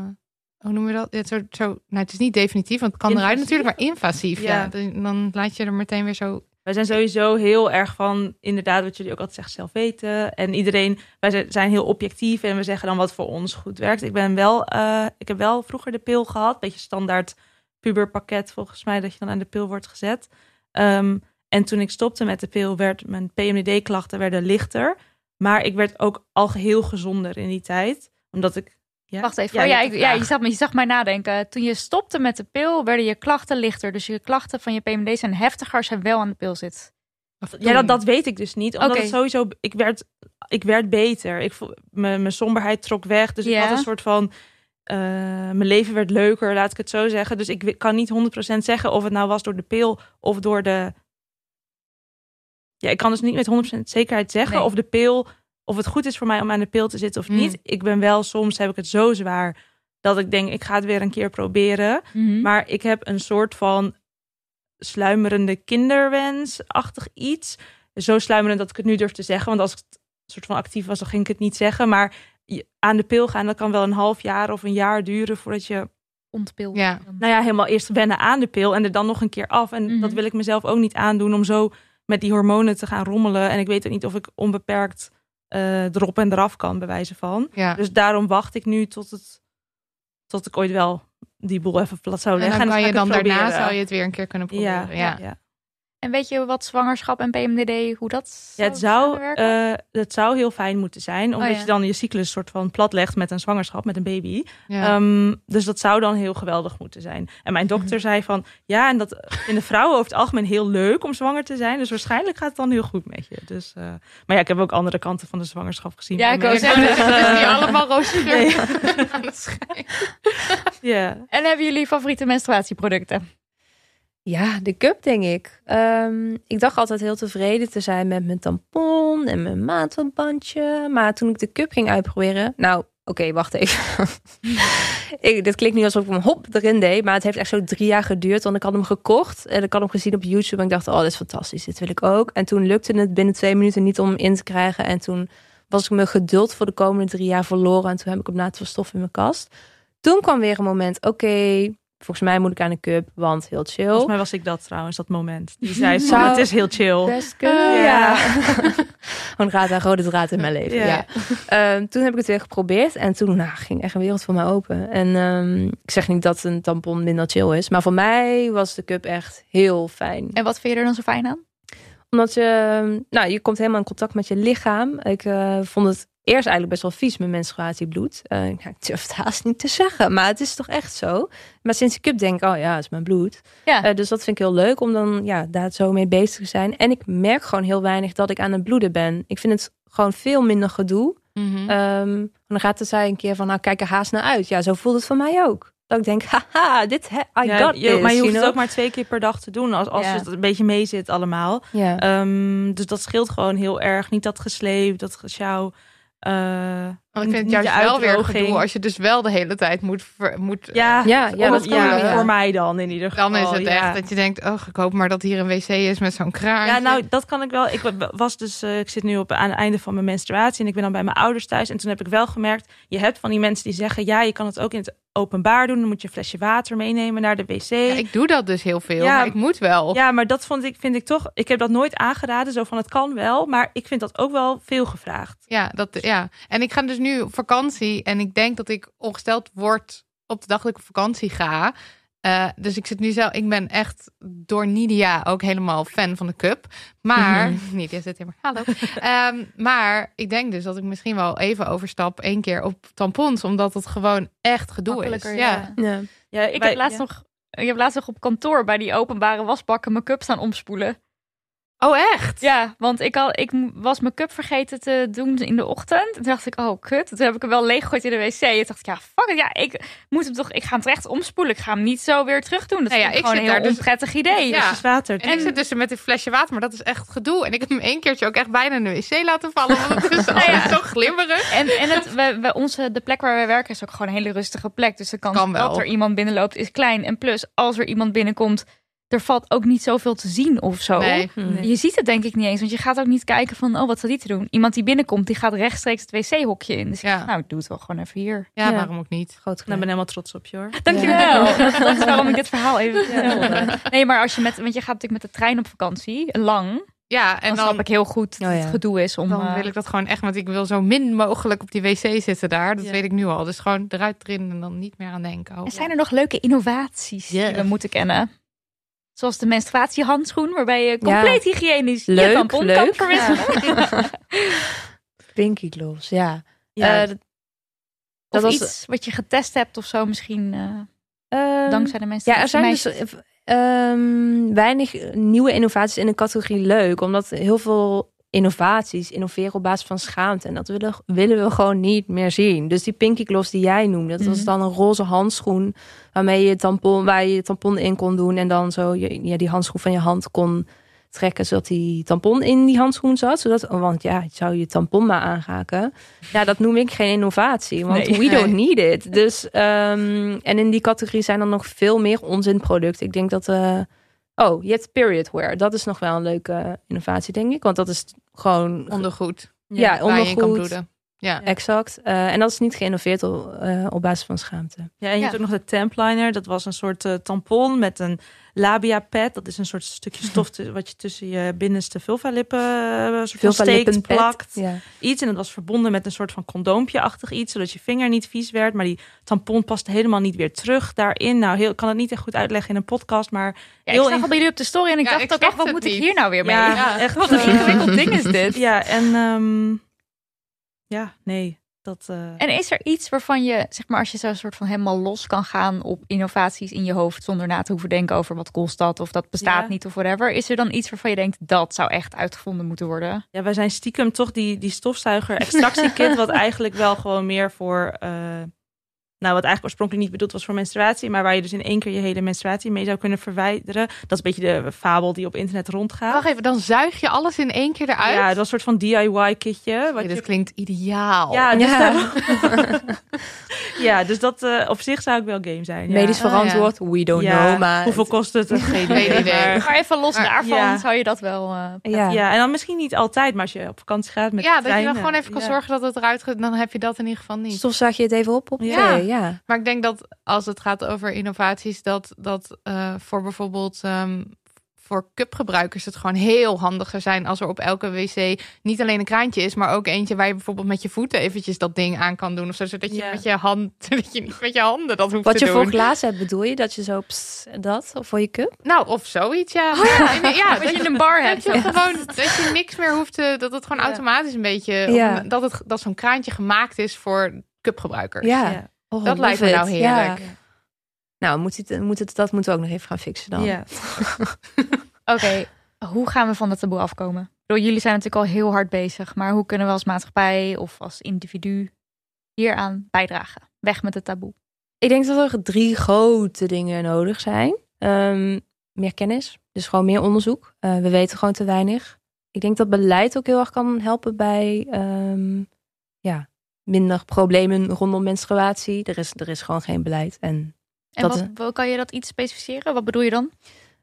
hoe noem je dat? Ja, zo, zo, nou, het is niet definitief, want het kan eruit natuurlijk, maar invasief. Ja. Dan laat je er meteen weer zo. Wij zijn sowieso heel erg van, inderdaad, wat jullie ook altijd zeggen, zelf weten. En iedereen, wij zijn- heel objectief en we zeggen dan wat voor ons goed werkt. Ik ben wel, eh, ik heb wel vroeger de pil gehad, beetje standaard puberpakket volgens mij, dat je dan aan de pil wordt gezet. Ehm, en toen ik stopte met de pil, werd mijn PMDD-klachten werden lichter. Maar ik werd ook al geheel gezonder in die tijd, omdat ik. Ja? Wacht even. Ja, Ja, je ja, hebt ik- een ja, vraag. je, zag, me- je zag mij nadenken. Toen je stopte met de pil, werden je klachten lichter. Dus je klachten van je PMD zijn heftiger als je wel aan de pil zit. Ja, dat, dat weet ik dus niet. Omdat Oké. het sowieso, ik werd, ik werd beter. Ik, voel- mijn, mijn somberheid trok weg. Dus ik Ja. had een soort van, eh, mijn leven werd leuker, laat ik het zo zeggen. Dus ik kan niet 100% zeggen of het nou was door de pil of door de... Ja, ik kan dus niet met 100% zekerheid zeggen Nee. of de pil, of het goed is voor mij om aan de pil te zitten of Mm. niet. Ik ben wel, soms heb ik het zo zwaar dat ik denk, ik ga het weer een keer proberen. Mhm. Maar ik heb een soort van sluimerende kinderwens-achtig iets. Zo sluimerend dat ik het nu durf te zeggen. Want als ik het soort van actief was, dan ging ik het niet zeggen. Maar aan de pil gaan, dat kan wel een half jaar of een jaar duren voordat je, Ontpil. Ja. nou ja, helemaal eerst wennen aan de pil en er dan nog een keer af. En Mhm. dat wil ik mezelf ook niet aandoen om zo met die hormonen te gaan rommelen. En ik weet ook niet of ik onbeperkt eh, erop en eraf kan, bij wijze van. ja. Dus daarom wacht ik nu tot het, tot ik ooit wel die boel even plat zou En leggen. dan kan je dan daarna zou je het weer een keer kunnen proberen. Ja, Ja, ja. En weet je wat zwangerschap en PMDD, hoe dat Ja, het zou, eh, het zou heel fijn moeten zijn, omdat Oh, ja. je dan je cyclus soort van plat legt met een zwangerschap, met een baby. Ja. Ehm, dus dat zou dan heel geweldig moeten zijn. En mijn Mhm. dokter zei van, ja, en dat vinden vrouwen over het algemeen heel leuk om zwanger te zijn. Dus waarschijnlijk gaat het dan heel goed met je. Dus, eh, maar ja, ik heb ook andere kanten van de zwangerschap gezien. Ja, ik mensen. zeggen, het is niet allemaal roze geur nee. aan het schijnen. Ja. En hebben jullie favoriete menstruatieproducten? Ja, de cup denk ik. Ehm, ik dacht altijd heel tevreden te zijn met mijn tampon en mijn maatverbandje. Maar toen ik de cup ging uitproberen... Nou, oké, wacht even. ik, dit klinkt nu alsof ik hem hop erin deed. Maar het heeft echt zo drie jaar geduurd. Want ik had hem gekocht en ik had hem gezien op YouTube. En ik dacht, oh, dit is fantastisch. Dit wil ik ook. En toen lukte het binnen twee minuten niet om hem in te krijgen. En toen was ik mijn geduld voor de komende drie jaar verloren. En toen heb ik hem laten verstoffen in mijn kast. Toen kwam weer een moment, oké... Volgens mij moet ik aan de cup, want heel chill. Volgens mij was ik dat trouwens, dat moment. Die zei, van, Zou- het is heel chill. Best kunnen, Eh, ja. ja. Gewoon gaat een rode draad in mijn leven, ja. Ja. Ehm, toen heb ik het weer geprobeerd en toen nou, ging echt een wereld voor mij open. En ehm, ik zeg niet dat een tampon minder chill is, maar voor mij was de cup echt heel fijn. En wat vind je er dan zo fijn aan? Omdat je, nou, je komt helemaal in contact met je lichaam. Ik eh, vond het eerst eigenlijk best wel vies, mijn menstruatiebloed. Ja, ik durf het haast niet te zeggen, maar het is toch echt zo. Maar sinds de cup denk ik, oh ja, het is mijn bloed. Ja. Eh, dus dat vind ik heel leuk om dan ja, daar zo mee bezig te zijn. En ik merk gewoon heel weinig dat ik aan het bloeden ben. Ik vind het gewoon veel minder gedoe. Ehm, dan gaat het zij een keer van, nou kijk er haast naar uit. Ja, zo voelt het voor mij ook. Dat ik denk, haha, dit, he, I Ja, got je- this. maar je hoeft you het ook maar twee keer per dag te doen. Als, als Ja. het een beetje mee zit allemaal. Ja. Ehm, dus dat scheelt gewoon heel erg. Niet dat gesleep, dat gesjouw. Eh, Want ik vind het juist wel weer gedoe als je dus wel de hele tijd moet... ver- moet Ja, ja, ja, dat ja, ja. voor mij dan in ieder geval. dan is het echt dat je denkt... oh, ik hoop maar dat hier een wc is met zo'n kraan. Ja, nou, dat kan ik wel. Ik wa- was dus, eh, ik zit nu op aan het einde van mijn menstruatie en ik ben dan bij mijn ouders thuis. En toen heb ik wel gemerkt, je hebt van die mensen die zeggen, ja, je kan het ook in het openbaar doen. Dan moet je een flesje water meenemen naar de wc. Ja, ik doe dat dus heel veel, Ja. maar ik moet wel. Ja, maar dat vond ik, vind ik toch. Ik heb dat nooit aangeraden, zo van het kan wel, maar ik vind dat ook wel veel gevraagd. Ja, dat, ja, en ik ga dus nu nu op vakantie en ik denk dat ik ongesteld word op de dag dat ik op vakantie ga. Eh, dus ik zit nu zelf, ik ben echt door Nidia ook helemaal fan van de cup. Maar, Nidia zit hier maar, hallo. Ehm, maar ik denk dus dat ik misschien wel even overstap één keer op tampons, omdat het gewoon echt gedoe is. Makkelijker, Ja. ja. Ja. Ja, Ik heb laatst nog, ik heb laatst nog op kantoor bij die openbare wasbakken mijn cup staan omspoelen. Oh, echt? Ja, want ik, al, ik was mijn cup vergeten te doen in de ochtend. Toen dacht ik, oh kut. Toen heb ik hem wel leeggegooid in de wc. Toen dacht ik, ja, fuck it. Ja, ik moet hem toch, ik ga hem terecht omspoelen. Ik ga hem niet zo weer terug doen. Dat Nou ja, is gewoon een heel dus- onprettig idee. Ja. is water. En ik zit dus met een flesje water, maar dat is echt gedoe. En ik heb hem één keertje ook echt bijna in de wc laten vallen. Want het is ja. zo glimmerig. En, en het, we, we, onze, de plek waar wij werken is ook gewoon een hele rustige plek. Dus de kans Kan wel. dat er iemand binnenloopt is klein. En plus, als er iemand binnenkomt, er valt ook niet zoveel te zien of zo. Nee. Nee. Je ziet het denk ik niet eens, want je gaat ook niet kijken van, oh, wat staat die te doen? Iemand die binnenkomt, die gaat rechtstreeks het wc-hokje in. Dus Ja. nou, ik doe het wel gewoon even hier. Ja, Ja. waarom ook niet? Groot Nou, ik gedaan. ben helemaal trots op je hoor. Dankjewel. Dat, dat is waarom ik dit verhaal even vertelde. Nee, maar als je met, want je gaat natuurlijk met de trein op vakantie, lang. Ja, En dan, dan, snap ik heel goed Oh, dat ja. het gedoe is om... dan eh, wil ik dat gewoon echt, want ik wil zo min mogelijk op die wc zitten daar. Dat Ja. weet ik nu al. Dus gewoon eruit, erin en dan niet meer aan denken. Oh, En zijn er nog leuke innovaties Ja. die we moeten kennen? Zoals de menstruatiehandschoen, waarbij je compleet hygiënisch je Leuk, tampon kan leuk. verwisselen. Pinky gloves, ja. Ja, Eh, dat Of was- iets wat je getest hebt of zo misschien eh, ehm, dankzij de Ja, er zijn dus eh, ehm, weinig nieuwe innovaties in de categorie leuk. Omdat heel veel innovaties innoveren op basis van schaamte. En dat willen, willen we gewoon niet meer zien. Dus die pinky gloves die jij noemde, dat was Mhm. dan een roze handschoen... waarmee je tampon, waar je je tampon in kon doen... en dan zo je, ja, die handschoen van je hand kon trekken... zodat die tampon in die handschoen zat. Zodat, want ja, zou je tampon maar aanraken. Ja, dat noem ik geen innovatie. Want Nee. we don't Nee. need it. Dus, ehm, en in die categorie zijn er nog veel meer onzinproducten. Ik denk dat... eh, oh, je hebt period wear. Dat is nog wel een leuke innovatie, denk ik. Want dat is gewoon... ondergoed. ja, je kan ondergoed. bloeden. Ja. Exact. Eh, en dat is niet geïnnoveerd op, eh, op basis van schaamte. Ja, en je Ja. hebt ook nog de Templiner. Dat was een soort eh, tampon met een labia pad. Dat is een soort stukje stof te- wat je tussen je binnenste vulvalippen uh, soort steekt, plakt. Ja. Iets. En dat was verbonden met een soort van condoompje-achtig iets. Zodat je vinger niet vies werd. Maar die tampon paste helemaal niet weer terug daarin. Nou, heel, ik kan het niet echt goed uitleggen in een podcast. Maar Ja, ik zag in- al bij jullie op de story en ik Ja, dacht ik ook echt, snapte wat moet ik hier nou weer mee? ja, Ja. echt. Wat een ingewikkeld ding is dit. Ja, en ehm, ja, nee. Dat, eh, En is er iets waarvan je, zeg maar, als je zo een soort van helemaal los kan gaan op innovaties in je hoofd zonder na te hoeven denken over wat kost dat of dat bestaat Ja. niet of whatever, is er dan iets waarvan je denkt dat zou echt uitgevonden moeten worden? Ja, wij zijn stiekem toch die, die stofzuiger extractiekit, wat eigenlijk wel gewoon meer voor, eh, nou wat eigenlijk oorspronkelijk niet bedoeld was voor menstruatie, maar waar je dus in één keer je hele menstruatie mee zou kunnen verwijderen. Dat is een beetje de fabel die op internet rondgaat. Wacht even, dan zuig je alles in één keer eruit? Ja, dat was een soort van DIY-kitje. Wat je dit klinkt ideaal. ja, dus, Ja. dus dat eh, op zich zou ik wel game zijn. Ja. Medisch Oh, verantwoord, we don't Ja, know. Maar Hoeveel kost het? Geen idee. maar- Maar even los Maar- daarvan ja. zou je dat wel. eh, ja. Ja, en dan misschien niet altijd, maar als je op vakantie gaat met Ja, dat je trein, dan gewoon even kan ja. zorgen dat het eruit gaat. Dan heb je dat in ieder geval niet. Stofzuig je het even op op Ja. Ja. Maar ik denk dat als het gaat over innovaties, dat, dat eh, voor bijvoorbeeld ehm, voor cupgebruikers het gewoon heel handig zou zijn als er op elke wc niet alleen een kraantje is, maar ook eentje waar je bijvoorbeeld met je voeten eventjes dat ding aan kan doen. Of zo, zodat je Ja. met je hand, zodat je niet met je handen dat hoeft Wat te je doen. voor glazen hebt, bedoel je? Dat je zo pss, dat of voor je cup? Nou, of zoiets, ja. Oh ja, ja, ja dat je een bar dat hebt. je gewoon dat je niks meer hoeft te, dat het gewoon Ja. automatisch een beetje, Ja. om- dat het dat zo'n kraantje gemaakt is voor cupgebruikers. Ja. Oh, Dat lijkt me nou. Ja. heerlijk. Nou, moet het, moet het, dat moeten we ook nog even gaan fixen dan. Ja. Oké, hoe gaan we van dat taboe afkomen? Jullie zijn natuurlijk al heel hard bezig, maar hoe kunnen we als maatschappij of als individu hieraan bijdragen? Weg met het taboe. Ik denk dat er drie grote dingen nodig zijn. Ehm, meer kennis, dus gewoon meer onderzoek. Eh, we weten gewoon te weinig. Ik denk dat beleid ook heel erg kan helpen bij ehm, ja, minder problemen rondom menstruatie. Er is, er is gewoon geen beleid. En, En Dat wat, kan je dat iets specificeren? Wat bedoel je dan?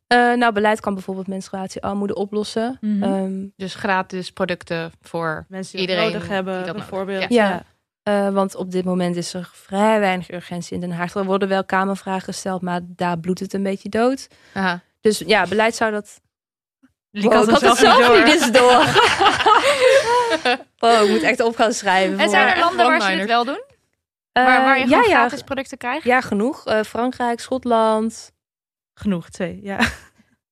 eh, nou, beleid kan bijvoorbeeld menstruatiearmoede oplossen. Mhm. Ehm, Dus gratis producten voor Mensen die het Iedereen nodig hebben, die dat bijvoorbeeld. heeft. Ja. Eh, want op dit moment is er vrij weinig urgentie in Den Haag. Er worden wel kamervragen gesteld, maar daar bloedt het een beetje dood. Aha. Dus ja, beleid zou dat Wow, ik had zelf het zelf door. niet eens door. Oh, ik moet echt op gaan schrijven. En zijn er landen waar ze dit wel doen? Eh, waar, waar je ja, ja, gratis producten krijgt? ja, genoeg. Eh, Frankrijk, Schotland. Genoeg, twee. Ja.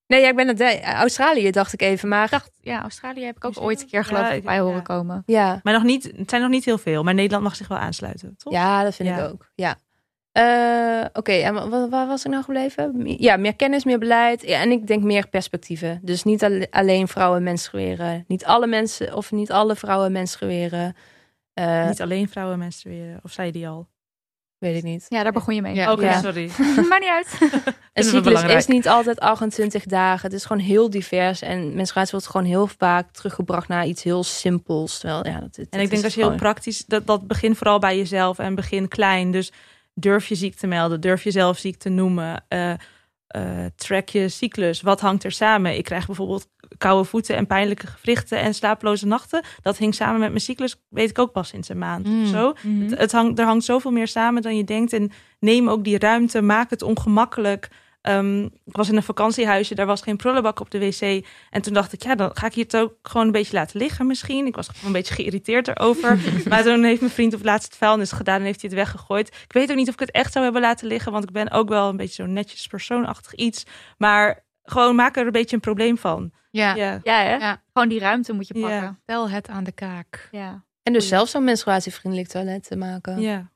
Nee, ja, ik ben het. Australië dacht ik even, maar. Dacht, ja, Australië heb ik ook ooit een keer geloof Ja, ik bij horen komen. Ja, Maar nog niet, het zijn nog niet heel veel. Maar Nederland mag zich wel aansluiten, toch? ja dat vind Ja. ik ook. Ja. Eh, Oké, en wa- wa- waar was ik nou gebleven? Ja, meer kennis, meer beleid. Ja, en ik denk meer perspectieven. Dus niet alle- alleen vrouwen menstrueren. Niet alle mensen, of niet alle vrouwen menstrueren. Eh, Niet alleen vrouwen menstrueren. Of zei je die al? weet ik niet. Ja, daar begon je mee. Ja. Oké, Ja. sorry. Maakt niet uit. Een cyclus is niet altijd 28 dagen. Het is gewoon heel divers. En menstruatie wordt gewoon heel vaak teruggebracht naar iets heel simpels. Terwijl, ja, dat, En ik denk dat je heel praktisch, dat, dat begint vooral bij jezelf en begin klein. Dus durf je ziek te melden, durf jezelf ziek te noemen. eh, track je cyclus. Wat hangt er samen? Ik krijg bijvoorbeeld koude voeten en pijnlijke gewrichten en slapeloze nachten. Dat hing samen met mijn cyclus, weet ik ook pas sinds een maand Mm. of zo. Mhm. Het, het hangt, er hangt zoveel meer samen dan je denkt. En neem ook die ruimte, maak het ongemakkelijk. Ehm, ik was in een vakantiehuisje, daar was geen prullenbak op de wc. En toen dacht ik, ja, dan ga ik hier het ook gewoon een beetje laten liggen misschien. Ik was gewoon een beetje geïrriteerd erover. maar toen heeft mijn vriend op laatst het vuilnis gedaan en heeft hij het weggegooid. Ik weet ook niet of ik het echt zou hebben laten liggen, want ik ben ook wel een beetje zo'n netjes persoonachtig iets. Maar gewoon maak er een beetje een probleem van. Ja, Ja. Ja, hè? Ja. Gewoon die ruimte moet je Ja. pakken. tel het aan de kaak. Ja. En dus zelf zo'n menstruatievriendelijk toilet te maken. ja.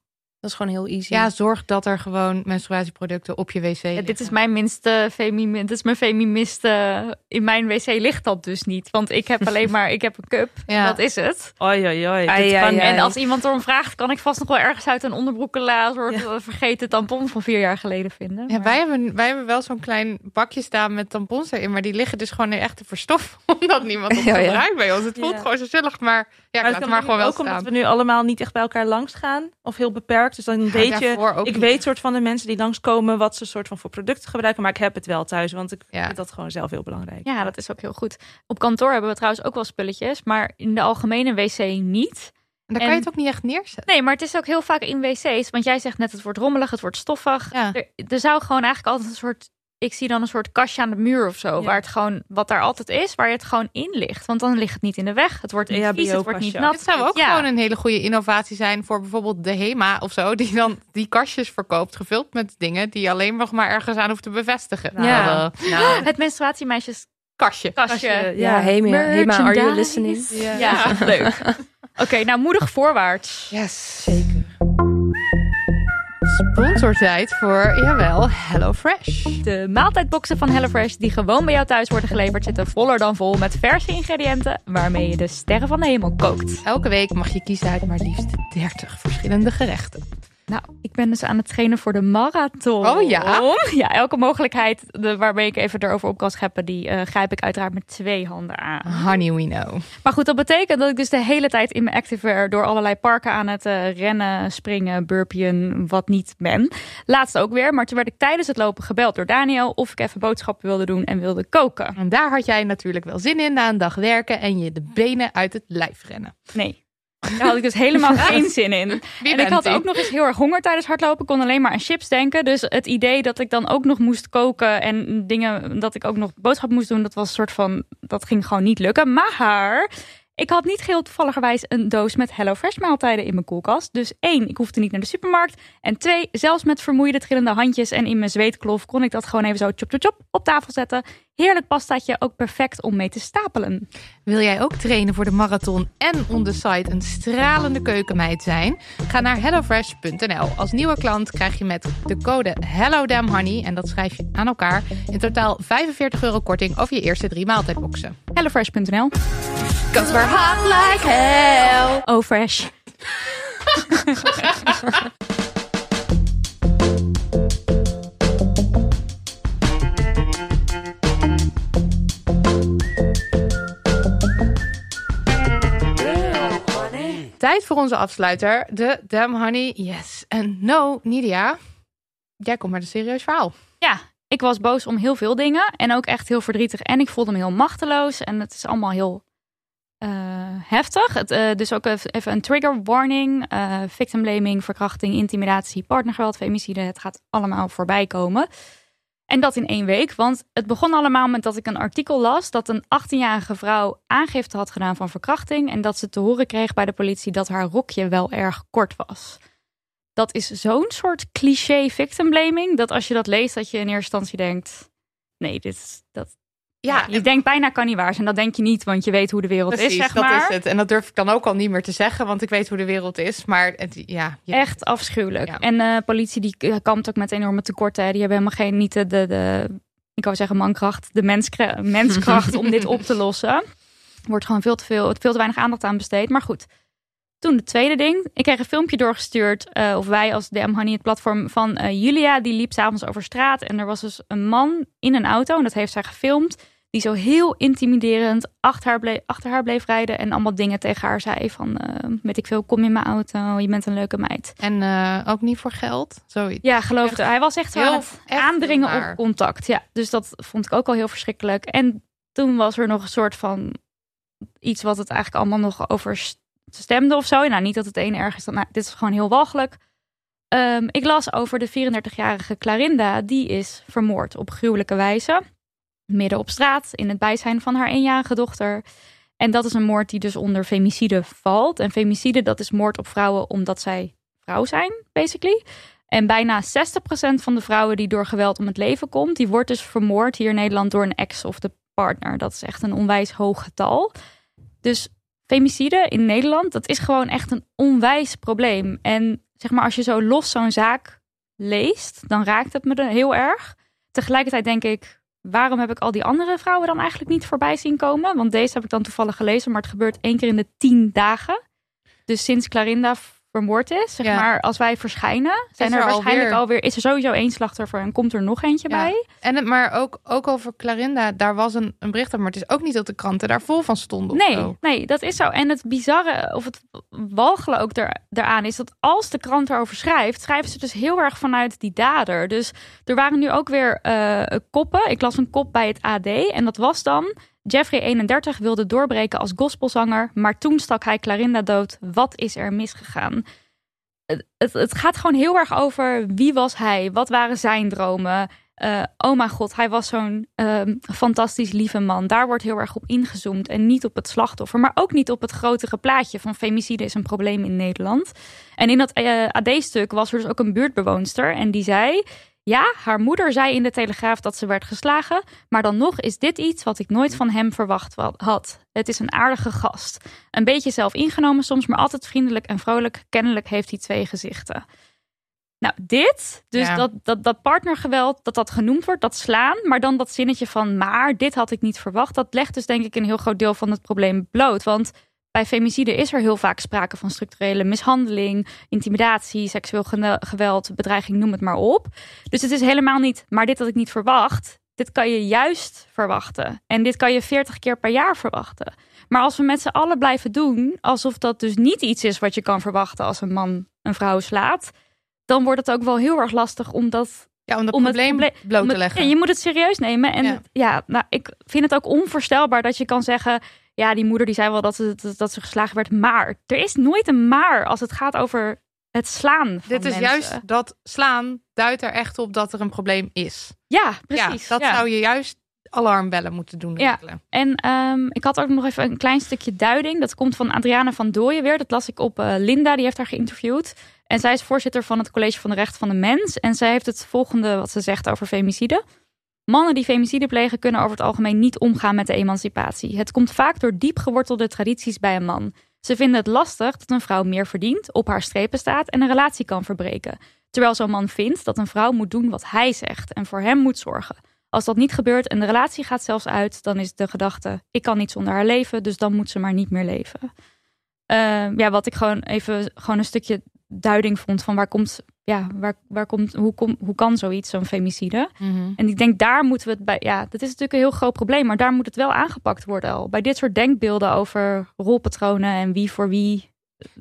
Dat is gewoon heel easy. Ja, zorg dat er gewoon menstruatieproducten op je wc Ja, dit is mijn minste femi dit is mijn feministe. In mijn wc ligt dat dus niet. Want ik heb alleen maar, ik heb een cup. Ja. Dat is het. Oi, oi, oi. Ai, Dit ai, kan ai. En als iemand erom vraagt, kan ik vast nog wel ergens uit een onderbroekenla een soort eh, vergeten tampon van vier jaar geleden vinden. Ja, wij, hebben, wij hebben wel zo'n klein bakje staan met tampons erin, maar die liggen dus gewoon echt te verstoffen, omdat niemand het Ja, ja. gebruikt bij ons. Het voelt Ja. gewoon zo zullig, maar ja, ik Maar laat het maar gewoon wel ook omdat we nu allemaal niet echt bij elkaar langs gaan. Of heel beperkt. Dus dan weet je... Ik niet. weet soort van de mensen die langskomen wat ze soort van voor producten gebruiken. Maar ik heb het wel thuis. Want ik Ja. vind dat gewoon zelf heel belangrijk. Ja, dat is ook heel goed. Op kantoor hebben we trouwens ook wel spulletjes, maar in de algemene wc niet. Dan kan En- je het ook niet echt neerzetten. Nee, maar het is ook heel vaak in wc's. Want jij zegt net, het wordt rommelig, het wordt stoffig. Ja. Er, er zou gewoon eigenlijk altijd een soort... Ik zie dan een soort kastje aan de muur of zo. Ja. Waar het gewoon, wat daar altijd is, waar je het gewoon in ligt. Want dan ligt het niet in de weg. Het wordt niet EHBO vies, het wordt niet nat. Dit zou ook Ja. gewoon een hele goede innovatie zijn voor bijvoorbeeld de HEMA of zo, die dan die kastjes verkoopt, gevuld met dingen die je alleen nog maar ergens aan hoeft te bevestigen. Nou, Ja. Nou, Het menstruatiemeisjes Kastje. kastje. Ja, ja. Hema, Hema, are you listening? Ja, ja. leuk. Oké, nou moedig voorwaarts. Yes. Zeker. Sponsortijd voor, jawel, HelloFresh. De maaltijdboxen van HelloFresh die gewoon bij jou thuis worden geleverd... zitten voller dan vol met verse ingrediënten... waarmee je de sterren van de hemel kookt. Elke week mag je kiezen uit maar liefst 30 verschillende gerechten. Nou, ik ben dus aan het trainen voor de marathon. Oh ja? Ja, elke mogelijkheid de, waarmee ik even erover op kan scheppen... die eh, grijp ik uiteraard met twee handen aan. Honey we know. Maar goed, dat betekent dat ik dus de hele tijd in mijn activewear... door allerlei parken aan het eh, rennen, springen, burpien, wat niet ben. Laatst ook weer, maar toen werd ik tijdens het lopen gebeld door Daniel... of ik even boodschappen wilde doen en wilde koken. En daar had jij natuurlijk wel zin in na een dag werken en je de benen uit het lijf rennen. Nee. Daar had ik dus helemaal geen zin in. Wie en ik had die? ook nog eens heel erg honger tijdens hardlopen. Ik kon alleen maar aan chips denken. Dus het idee dat ik dan ook nog moest koken en dingen dat ik ook nog boodschap moest doen, dat was een soort van dat ging gewoon niet lukken. Maar ik had niet geheel toevalligerwijs een doos met HelloFresh maaltijden in mijn koelkast. Dus één, ik hoefde niet naar de supermarkt. En twee, zelfs met vermoeide trillende handjes en in mijn zweetklof kon ik dat gewoon even zo chop chop chop op tafel zetten. Heerlijk pastaatje, ook perfect om mee te stapelen. Wil jij ook trainen voor de marathon en on the site een stralende keukenmeid zijn? Ga naar hellofresh.nl. Als nieuwe klant krijg je met de code HelloDamnHoney, en dat schrijf je aan elkaar, in totaal 45 euro korting over je eerste drie maaltijdboxen. HelloFresh.nl Cause we're hot like hell. Oh, fresh. Tijd voor onze afsluiter, de Damn Honey Yes and No. Nidia, jij komt met een serieus verhaal. Ja, ik was boos om heel veel dingen. En ook echt heel verdrietig. En ik voelde me heel machteloos. En het is allemaal heel eh, heftig. Het, eh, dus ook even een trigger warning. eh victim blaming, verkrachting, intimidatie, partnergeweld, femicide. Het gaat allemaal voorbij komen. En dat in één week. Want het begon allemaal met dat ik een artikel las dat een 18-jarige vrouw aangifte had gedaan van verkrachting. En dat ze te horen kreeg bij de politie dat haar rokje wel erg kort was. Dat is zo'n soort cliché victim blaming. Dat als je dat leest, dat je in eerste instantie denkt: nee, dit is, dat, Ja, je denkt bijna kan niet waar zijn. Dat denk je niet, want je weet hoe de wereld precies, is, zeg dat maar. is het. En dat durf ik dan ook al niet meer te zeggen, want ik weet hoe de wereld is. Maar het, ja, Echt afschuwelijk. Ja. En de politie die kampt ook met enorme tekorten. Die hebben helemaal geen, niet de, de, de ik wou zeggen mankracht, de menskra- menskracht om dit op te lossen. Er wordt gewoon veel te veel, veel te weinig aandacht aan besteed. Maar goed. Toen het tweede ding. Ik kreeg een filmpje doorgestuurd. eh, of wij als DM Honey, het platform van eh, Julia. Die liep s'avonds over straat. En er was dus een man in een auto. En dat heeft zij gefilmd. Die zo heel intimiderend achter haar, bleef, achter haar bleef rijden. En allemaal dingen tegen haar zei. Van, weet ik veel, kom in mijn auto. Je bent een leuke meid. En eh, ook niet voor geld, zoiets. Ja, geloofde. Hij was echt Heel- aan het echt aandringen op contact. Ja, dus dat vond ik ook al heel verschrikkelijk. En toen was er nog een soort van iets wat het eigenlijk allemaal nog over stemde of zo. Nou, niet dat het een erg is dan, nou, dit is gewoon heel walgelijk. Ehm, ik las over de 34-jarige Clarinda. Die is vermoord op gruwelijke wijze. Midden op straat, in het bijzijn van haar eenjarige dochter. En dat is een moord die dus onder femicide valt. En femicide, dat is moord op vrouwen omdat zij vrouw zijn, basically. En bijna 60% van de vrouwen die door geweld om het leven komt, die wordt dus vermoord hier in Nederland door een ex of de partner. Dat is echt een onwijs hoog getal. Dus femicide in Nederland, dat is gewoon echt een onwijs probleem. En zeg maar, als je zo los zo'n zaak leest, dan raakt het me heel erg. Tegelijkertijd denk ik, waarom heb ik al die andere vrouwen dan eigenlijk niet voorbij zien komen? Want deze heb ik dan toevallig gelezen, maar het gebeurt één keer in de tien dagen. Dus sinds Clarinda vermoord is, zeg Ja. maar, als wij verschijnen, zijn er er, waarschijnlijk alweer- alweer, is er sowieso één slachtoffer en komt er nog eentje Ja. bij. En het, maar ook, ook over Clarinda, daar was een, een bericht over, maar het is ook niet dat de kranten daar vol van stonden. Nee, zo. nee, dat is zo. En het bizarre, of het walgelen ook er, eraan is dat als de krant erover schrijft, schrijven ze dus heel erg vanuit die dader. Dus er waren nu ook weer eh, koppen. Ik las een kop bij het AD en dat was dan... Jeffrey 31 wilde doorbreken als gospelzanger, maar toen stak hij Clarinda dood. Wat is er misgegaan? Het, het, gaat gewoon heel erg over wie was hij? Wat waren zijn dromen? Eh, oh mijn god, hij was zo'n ehm, fantastisch lieve man. Daar wordt heel erg op ingezoomd. En niet op het slachtoffer, maar ook niet op het grotere plaatje van femicide is een probleem in Nederland. En in dat eh, AD-stuk was er dus ook een buurtbewoonster. En die zei: Ja, haar moeder zei in de Telegraaf dat ze werd geslagen. Maar dan nog is dit iets wat ik nooit van hem verwacht wa- had. Het is een aardige gast. Een beetje zelf ingenomen soms, maar altijd vriendelijk en vrolijk. Kennelijk heeft hij twee gezichten. Nou, dit, dus Ja. dat, dat, dat partnergeweld, dat dat genoemd wordt, dat slaan, maar dan dat zinnetje van maar, dit had ik niet verwacht, dat legt dus denk ik een heel groot deel van het probleem bloot. Want bij femicide is er heel vaak sprake van structurele mishandeling, intimidatie, seksueel geweld, bedreiging, noem het maar op. Dus het is helemaal niet, maar dit had ik niet verwacht. Dit kan je juist verwachten. En dit kan je 40 keer per jaar verwachten. Maar als we met z'n allen blijven doen, alsof dat dus niet iets is wat je kan verwachten als een man een vrouw slaat, dan wordt het ook wel heel erg lastig om dat Ja, om dat Om het probleem proble- bloot te leggen. ja, je moet het serieus nemen. En Ja. ja. nou, ik vind het ook onvoorstelbaar dat je kan zeggen... ja, die moeder die zei wel dat ze, dat, dat ze geslagen werd. Maar er is nooit een maar als het gaat over het slaan van Dit is mensen. juist dat slaan duidt er echt op dat er een probleem is. Ja, precies. Ja, dat ja. zou je juist alarmbellen moeten doen. Ja. En ehm, ik had ook nog even een klein stukje duiding. Dat komt van Adriana van Dooyen weer. Dat las ik op eh, Linda, die heeft haar geïnterviewd. En zij is voorzitter van het College van de Rechten van de Mens. En zij heeft het volgende wat ze zegt over femicide. Mannen die femicide plegen kunnen over het algemeen niet omgaan met de emancipatie. Het komt vaak door diep gewortelde tradities bij een man. Ze vinden het lastig dat een vrouw meer verdient, op haar strepen staat en een relatie kan verbreken. Terwijl zo'n man vindt dat een vrouw moet doen wat hij zegt en voor hem moet zorgen. Als dat niet gebeurt en de relatie gaat zelfs uit, dan is de gedachte: ik kan niet zonder haar leven, dus dan moet ze maar niet meer leven. Eh, ja, wat ik gewoon even gewoon een stukje duiding vond van waar komt, ja, waar, waar komt, hoe, kom, hoe kan zoiets, zo'n femicide? En ik denk daar moeten we het bij, ja, dat is natuurlijk een heel groot probleem, maar daar moet het wel aangepakt worden al. Bij dit soort denkbeelden over rolpatronen en wie voor wie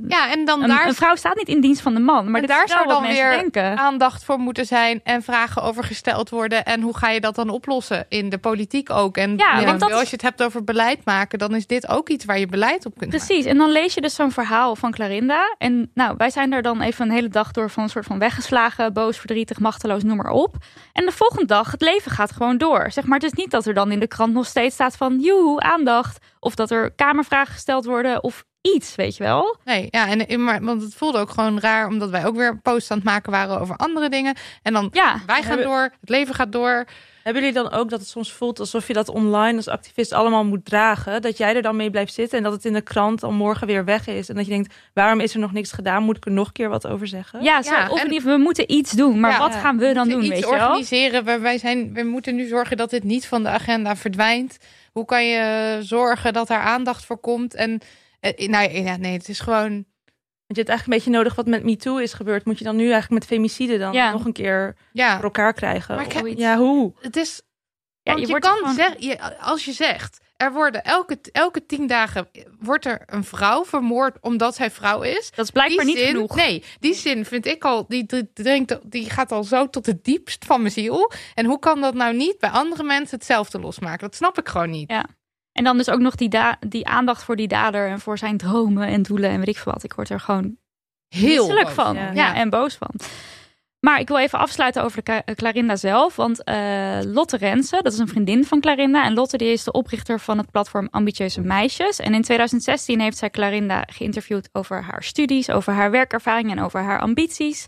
Ja, en dan een, daar een vrouw staat niet in dienst van de man. Maar daar zou dan weer denken. aandacht voor moeten zijn en vragen over gesteld worden. En hoe ga je dat dan oplossen in de politiek ook? En Ja, ja, want dat als je het hebt over beleid maken, dan is dit ook iets waar je beleid op kunt maken. Precies, en dan lees je dus zo'n verhaal van Clarinda. En nou, wij zijn daar dan even een hele dag door van een soort van weggeslagen, boos, verdrietig, machteloos, noem maar op. En de volgende dag, het leven gaat gewoon door. Zeg maar, het is niet dat er dan in de krant nog steeds staat van, joehoe, aandacht. Of dat er kamervragen gesteld worden of iets, weet je wel. Nee, ja, en, maar, want het voelde ook gewoon raar, omdat wij ook weer posts aan het maken waren over andere dingen. En dan, Ja, wij gaan Hebben- door, het leven gaat door. Hebben jullie dan ook dat het soms voelt alsof je dat online als activist allemaal moet dragen? Dat jij er dan mee blijft zitten en dat het in de krant al morgen weer weg is. En dat je denkt, waarom is er nog niks gedaan? Moet ik er nog een keer wat over zeggen? ja, zo, Ja, of en- we moeten iets doen. Maar Ja. wat gaan we dan doen, weet iets je wel? organiseren. waar Wij, zijn, we moeten nu zorgen dat dit niet van de agenda verdwijnt. Hoe kan je zorgen dat er aandacht voor komt? En eh, nou ja, nee, het is gewoon. Want je hebt eigenlijk een beetje nodig wat met MeToo is gebeurd. Moet je dan nu eigenlijk met femicide dan Ja. nog een keer Ja, voor elkaar krijgen? Maar ik heb- ja, hoe? het is. Ja, want je wordt kan gewoon- zeggen, je, als je zegt, er worden elke, elke tien dagen wordt er een vrouw vermoord omdat zij vrouw is. Dat is blijkbaar niet zin, genoeg. Nee, die zin vind ik al, die, die, dringt, die gaat al zo tot het diepst van mijn ziel. En hoe kan dat nou niet bij andere mensen hetzelfde losmaken? Dat snap ik gewoon niet. Ja. En dan dus ook nog die, da- die aandacht voor die dader en voor zijn dromen en doelen en weet ik veel wat. Ik word er gewoon Heel misselijk boos. van. Ja. Ja. en boos van. Maar ik wil even afsluiten over Ca- Clarinda zelf. Want eh, Lotte Rensen, dat is een vriendin van Clarinda. En Lotte die is de oprichter van het platform Ambitieuze Meisjes. En in 2016 heeft zij Clarinda geïnterviewd over haar studies, over haar werkervaring en over haar ambities.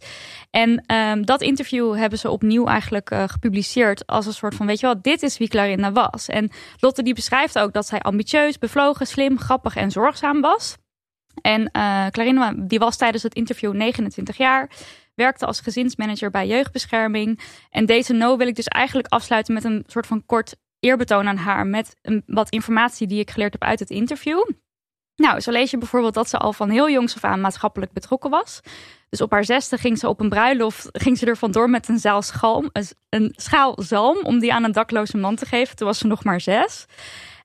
En ehm, dat interview hebben ze opnieuw eigenlijk eh, gepubliceerd als een soort van, weet je wel, dit is wie Clarinda was. En Lotte die beschrijft ook dat zij ambitieus, bevlogen, slim, grappig en zorgzaam was. En eh Clarinda die was tijdens het interview 29 jaar, werkte als gezinsmanager bij jeugdbescherming. En deze no wil ik dus eigenlijk afsluiten met een soort van kort eerbetoon aan haar met wat informatie die ik geleerd heb uit het interview. Nou, zo lees je bijvoorbeeld dat ze al van heel jongs af aan maatschappelijk betrokken was. Dus op haar zesde ging ze op een bruiloft, ging ze er vandoor met een, zaal schalm, een, schaal zalm om die aan een dakloze man te geven. Toen was ze nog maar zes.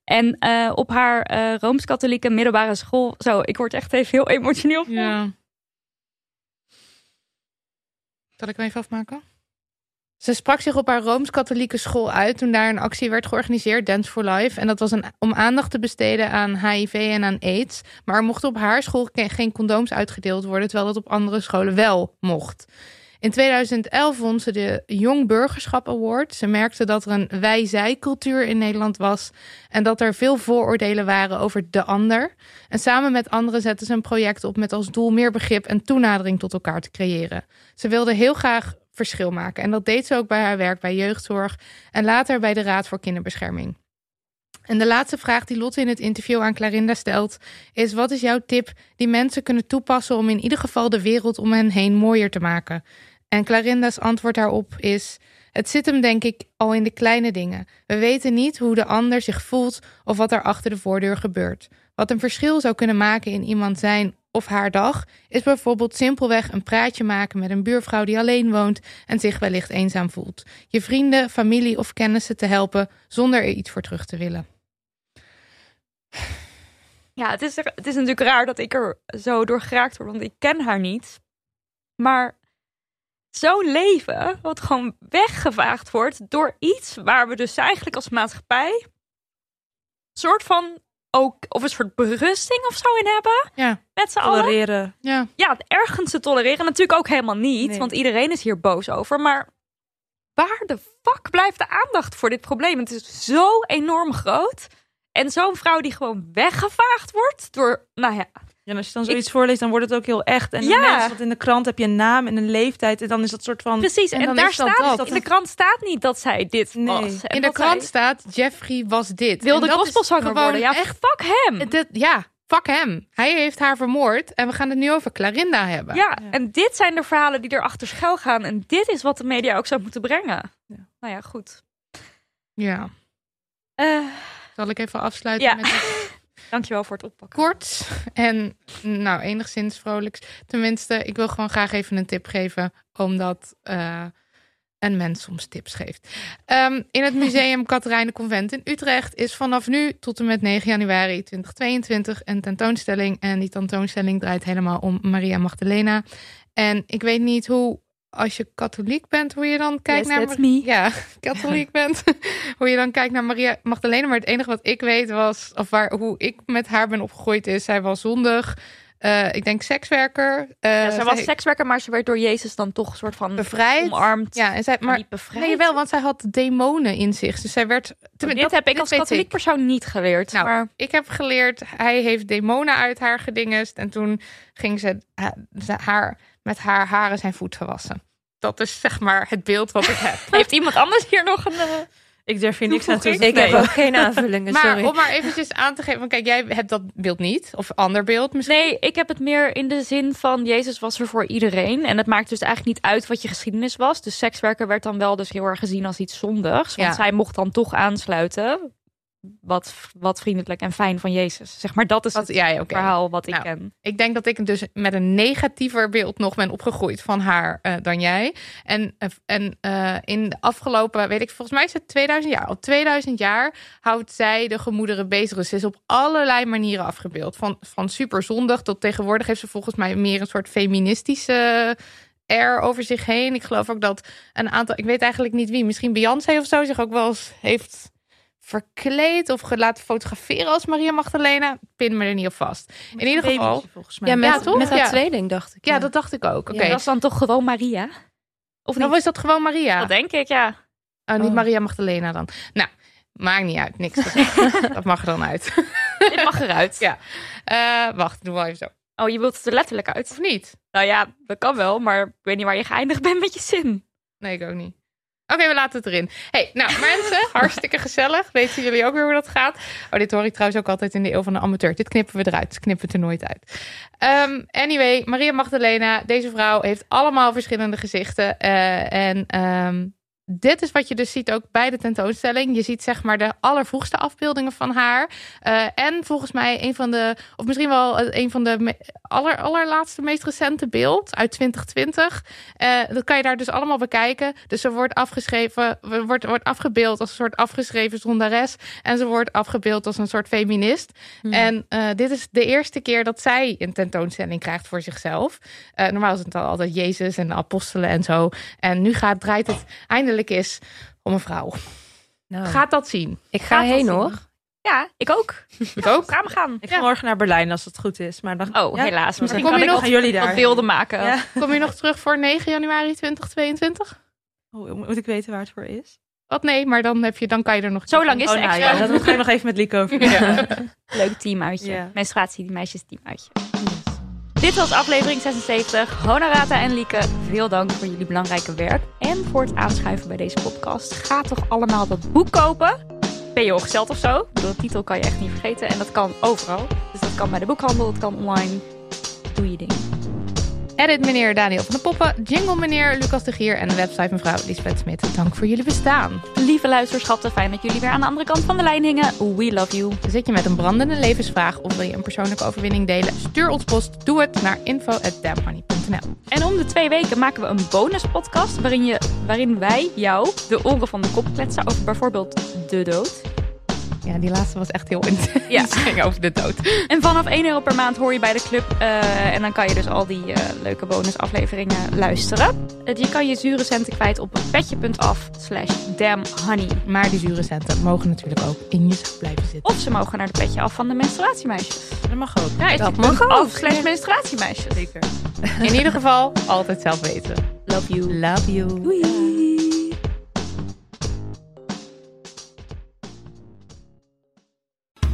En eh, op haar eh, Rooms-Katholieke middelbare school, zo, ik word echt even heel emotioneel. Ja. Zal ik even afmaken? Ze sprak zich op haar Rooms-Katholieke school uit toen daar een actie werd georganiseerd, Dance for Life. En dat was om aandacht te besteden aan HIV en aan AIDS. Maar er mochten op haar school geen condooms uitgedeeld worden, terwijl dat op andere scholen wel mocht. In 2011 won ze de Jong Burgerschap Award. Ze merkte dat er een wij-zij-cultuur in Nederland was en dat er veel vooroordelen waren over de ander. En samen met anderen zetten ze een project op met als doel meer begrip en toenadering tot elkaar te creëren. Ze wilde heel graag verschil maken en dat deed ze ook bij haar werk bij jeugdzorg en later bij de Raad voor Kinderbescherming. En de laatste vraag die Lotte in het interview aan Clarinda stelt is: wat is jouw tip die mensen kunnen toepassen om in ieder geval de wereld om hen heen mooier te maken? En Clarinda's antwoord daarop is: het zit hem denk ik al in de kleine dingen. We weten niet hoe de ander zich voelt of wat er achter de voordeur gebeurt. Wat een verschil zou kunnen maken in iemand zijn of haar dag, is bijvoorbeeld simpelweg een praatje maken met een buurvrouw die alleen woont en zich wellicht eenzaam voelt. Je vrienden, familie of kennissen te helpen zonder er iets voor terug te willen. Ja, het is, het is natuurlijk raar dat ik er zo door geraakt word, want ik ken haar niet. Maar zo'n leven, wat gewoon weggevaagd wordt door iets waar we dus eigenlijk als maatschappij soort van ook, of een soort berusting of zo in hebben. Ja. Met z'n allen. Tolereren. Ja, Ja, ergens te tolereren. Natuurlijk ook helemaal niet, Nee. want iedereen is hier boos over. Maar waar de fuck blijft de aandacht voor dit probleem? Het is zo enorm groot. En zo'n vrouw die gewoon weggevaagd wordt door, nou ja, Ja, en als je dan zoiets voorleest, dan wordt het ook heel echt. En Ja. mensen, want in de krant heb je een naam en een leeftijd. En dan is dat soort van... precies. En En, dan daar is dat staat, dat. in de krant staat niet dat zij dit Nee. was. En in de dat krant staat Jeffrey was dit. wilde dat gospelzanger gewoon worden. Ja, echt. fuck hem. Dit, ja, fuck hem. Hij heeft haar vermoord en we gaan het nu over Clarinda hebben. Ja, en dit zijn de verhalen die erachter schuil gaan. En dit is wat de media ook zou moeten brengen. Ja. Nou ja, goed. ja. Eh, Zal ik even afsluiten Ja. met dankjewel voor het oppakken. kort en nou enigszins vrolijks. Tenminste, ik wil gewoon graag even een tip geven, omdat eh, een mens soms tips geeft. Ehm, in het museum Katerijnen Convent in Utrecht is vanaf nu tot en met 9 januari 2022 een tentoonstelling. En die tentoonstelling draait helemaal om Maria Magdalena. En ik weet niet hoe, als je katholiek bent, hoe je dan kijkt Yes, naar... me. Ja, katholiek bent. hoe je dan kijkt naar Maria Magdalena. Maar het enige wat ik weet was, of waar, hoe ik met haar ben opgegroeid is, zij was zondig. Eh, ik denk sekswerker. Eh, Ja, ze was zij- sekswerker, maar ze werd door Jezus dan toch een soort van bevrijd. omarmd. Ja, en zij, maar niet bevrijd. Nee, wel, want zij had demonen in zich. Dus zij werd. dit dat- heb ik dit als katholiek ik. persoon niet geleerd. Nou, maar Ik heb geleerd, hij heeft demonen uit haar gedingest. En toen ging ze, ze haar met haar haren zijn voeten wassen. Dat is zeg maar het beeld wat ik heb. heeft iemand anders hier nog een... eh, Ik durf hier niks aan toe te Ik heb ook geen aanvullingen, Maar sorry. om maar eventjes aan te geven, want kijk, jij hebt dat beeld niet. Of ander beeld misschien. Nee, ik heb het meer in de zin van Jezus was er voor iedereen. En het maakt dus eigenlijk niet uit wat je geschiedenis was. Dus sekswerker werd dan wel dus heel erg gezien als iets zondigs. Want Ja. zij mocht dan toch aansluiten. Wat, wat vriendelijk en fijn van Jezus. Zeg maar, dat is het ja, verhaal wat ik Nou, ken. Ik denk dat ik dus met een negatiever beeld nog ben opgegroeid van haar eh, dan jij. En, eh, en eh, in de afgelopen, weet ik, volgens mij is het 2000 jaar. Al 2000 jaar houdt zij de gemoederen bezig. Ze is op allerlei manieren afgebeeld. Van, van super zondig tot tegenwoordig heeft ze volgens mij meer een soort feministische air over zich heen. Ik geloof ook dat een aantal, ik weet eigenlijk niet wie, misschien Beyoncé of zo zich ook wel eens heeft verkleed of laten fotograferen als Maria Magdalena. Pin me er niet op vast. In ieder geval. Volgens mij. Ja, met, Ja, toch? met haar Ja. tweeling dacht ik. Ja, dat dacht ik ook. Oké. Dat is dan toch gewoon Maria? Of niet? Of is dat gewoon Maria? Dat denk ik, ja. Oh, niet Oh. Maria Magdalena dan. Nou, maakt niet uit. Niks dat mag er dan uit. Dit mag eruit. Ja. Eh, wacht, doe wel even zo. Oh, je wilt het er letterlijk uit? Of niet? Nou ja, dat kan wel. Maar ik weet niet waar je geëindigd bent met je zin. Nee, ik ook niet. Oké, we laten het erin. hey, nou mensen, hartstikke gezellig. Weten jullie ook weer hoe dat gaat? Oh, dit hoor ik trouwens ook altijd in de eeuw van de amateur. Dit knippen we eruit. Knippen het er nooit uit. Ehm, anyway, Maria Magdalena. Deze vrouw heeft allemaal verschillende gezichten. Eh, en ehm, dit is wat je dus ziet ook bij de tentoonstelling. Je ziet zeg maar de allervroegste afbeeldingen van haar. Eh, en volgens mij een van de, of misschien wel eh, een van de aller, allerlaatste, meest recente beeld uit 2020. Eh, dat kan je daar dus allemaal bekijken. Dus ze wordt afgeschreven, wordt, wordt afgebeeld als een soort afgeschreven zondares. En ze wordt afgebeeld als een soort feminist. En eh, dit is de eerste keer dat zij een tentoonstelling krijgt voor zichzelf. Normaal is het al altijd Jezus en de apostelen en zo. En nu gaat, draait het eindelijk eens om een vrouw. Nou, Gaat dat zien? ik ga gaat heen zien. hoor. Ja, ik ook. Ik ook. Samen gaan. Ik ga Ja. morgen naar Berlijn als het goed is. Maar dan, Oh, ja, helaas. Misschien kom kan je ik nog- jullie daar? wat beelden maken. Ja. Kom je nog terug voor 9 januari 2022? Oh, moet ik weten waar het voor is? Wat nee, maar dan, heb je, dan kan je er nog... Zo lang is oh, de nou extra. ja, dat ga ik nog even met Lieke over. Ja. Leuk teamuitje. Ja. Menstruatie, die meisjes teamuitje. Dit was aflevering 76. Honorata en Lieke, veel dank voor jullie belangrijke werk. En voor het aanschuiven bij deze podcast. Ga toch allemaal dat boek kopen. Ben je ongesteld of zo? De titel kan je echt niet vergeten. En dat kan overal. Dus dat kan bij de boekhandel, dat kan online. Doe je ding. Edit meneer Daniel van de Poppen, jingle meneer Lucas de Gier en de website mevrouw Lisbeth Smit. Dank voor jullie bestaan. Lieve luisterschatten, fijn dat jullie weer aan de andere kant van de lijn hingen. We love you. Zit je met een brandende levensvraag of wil je een persoonlijke overwinning delen? Stuur ons post, doe het naar info.damhoney.nl En om de twee weken maken we een bonuspodcast waarin, je, waarin wij jou de oren van de kop kletsen over bijvoorbeeld de dood. Ja, die laatste was echt heel intens. Ja. Ging over de dood. En vanaf 1 euro per maand hoor je bij de club. eh, en dan kan je dus al die eh, leuke bonusafleveringen luisteren. Je kan je zure centen kwijt op petje.af slash damnhoney. Maar die zure centen mogen natuurlijk ook in je zak blijven zitten. Of ze mogen naar de petje af van de menstruatiemeisjes. Dat mag ook. Ja, Dat mag ook, af slash menstruatiemeisjes. Zeker. In ieder geval, altijd zelf weten. Love you. Love you. Doei.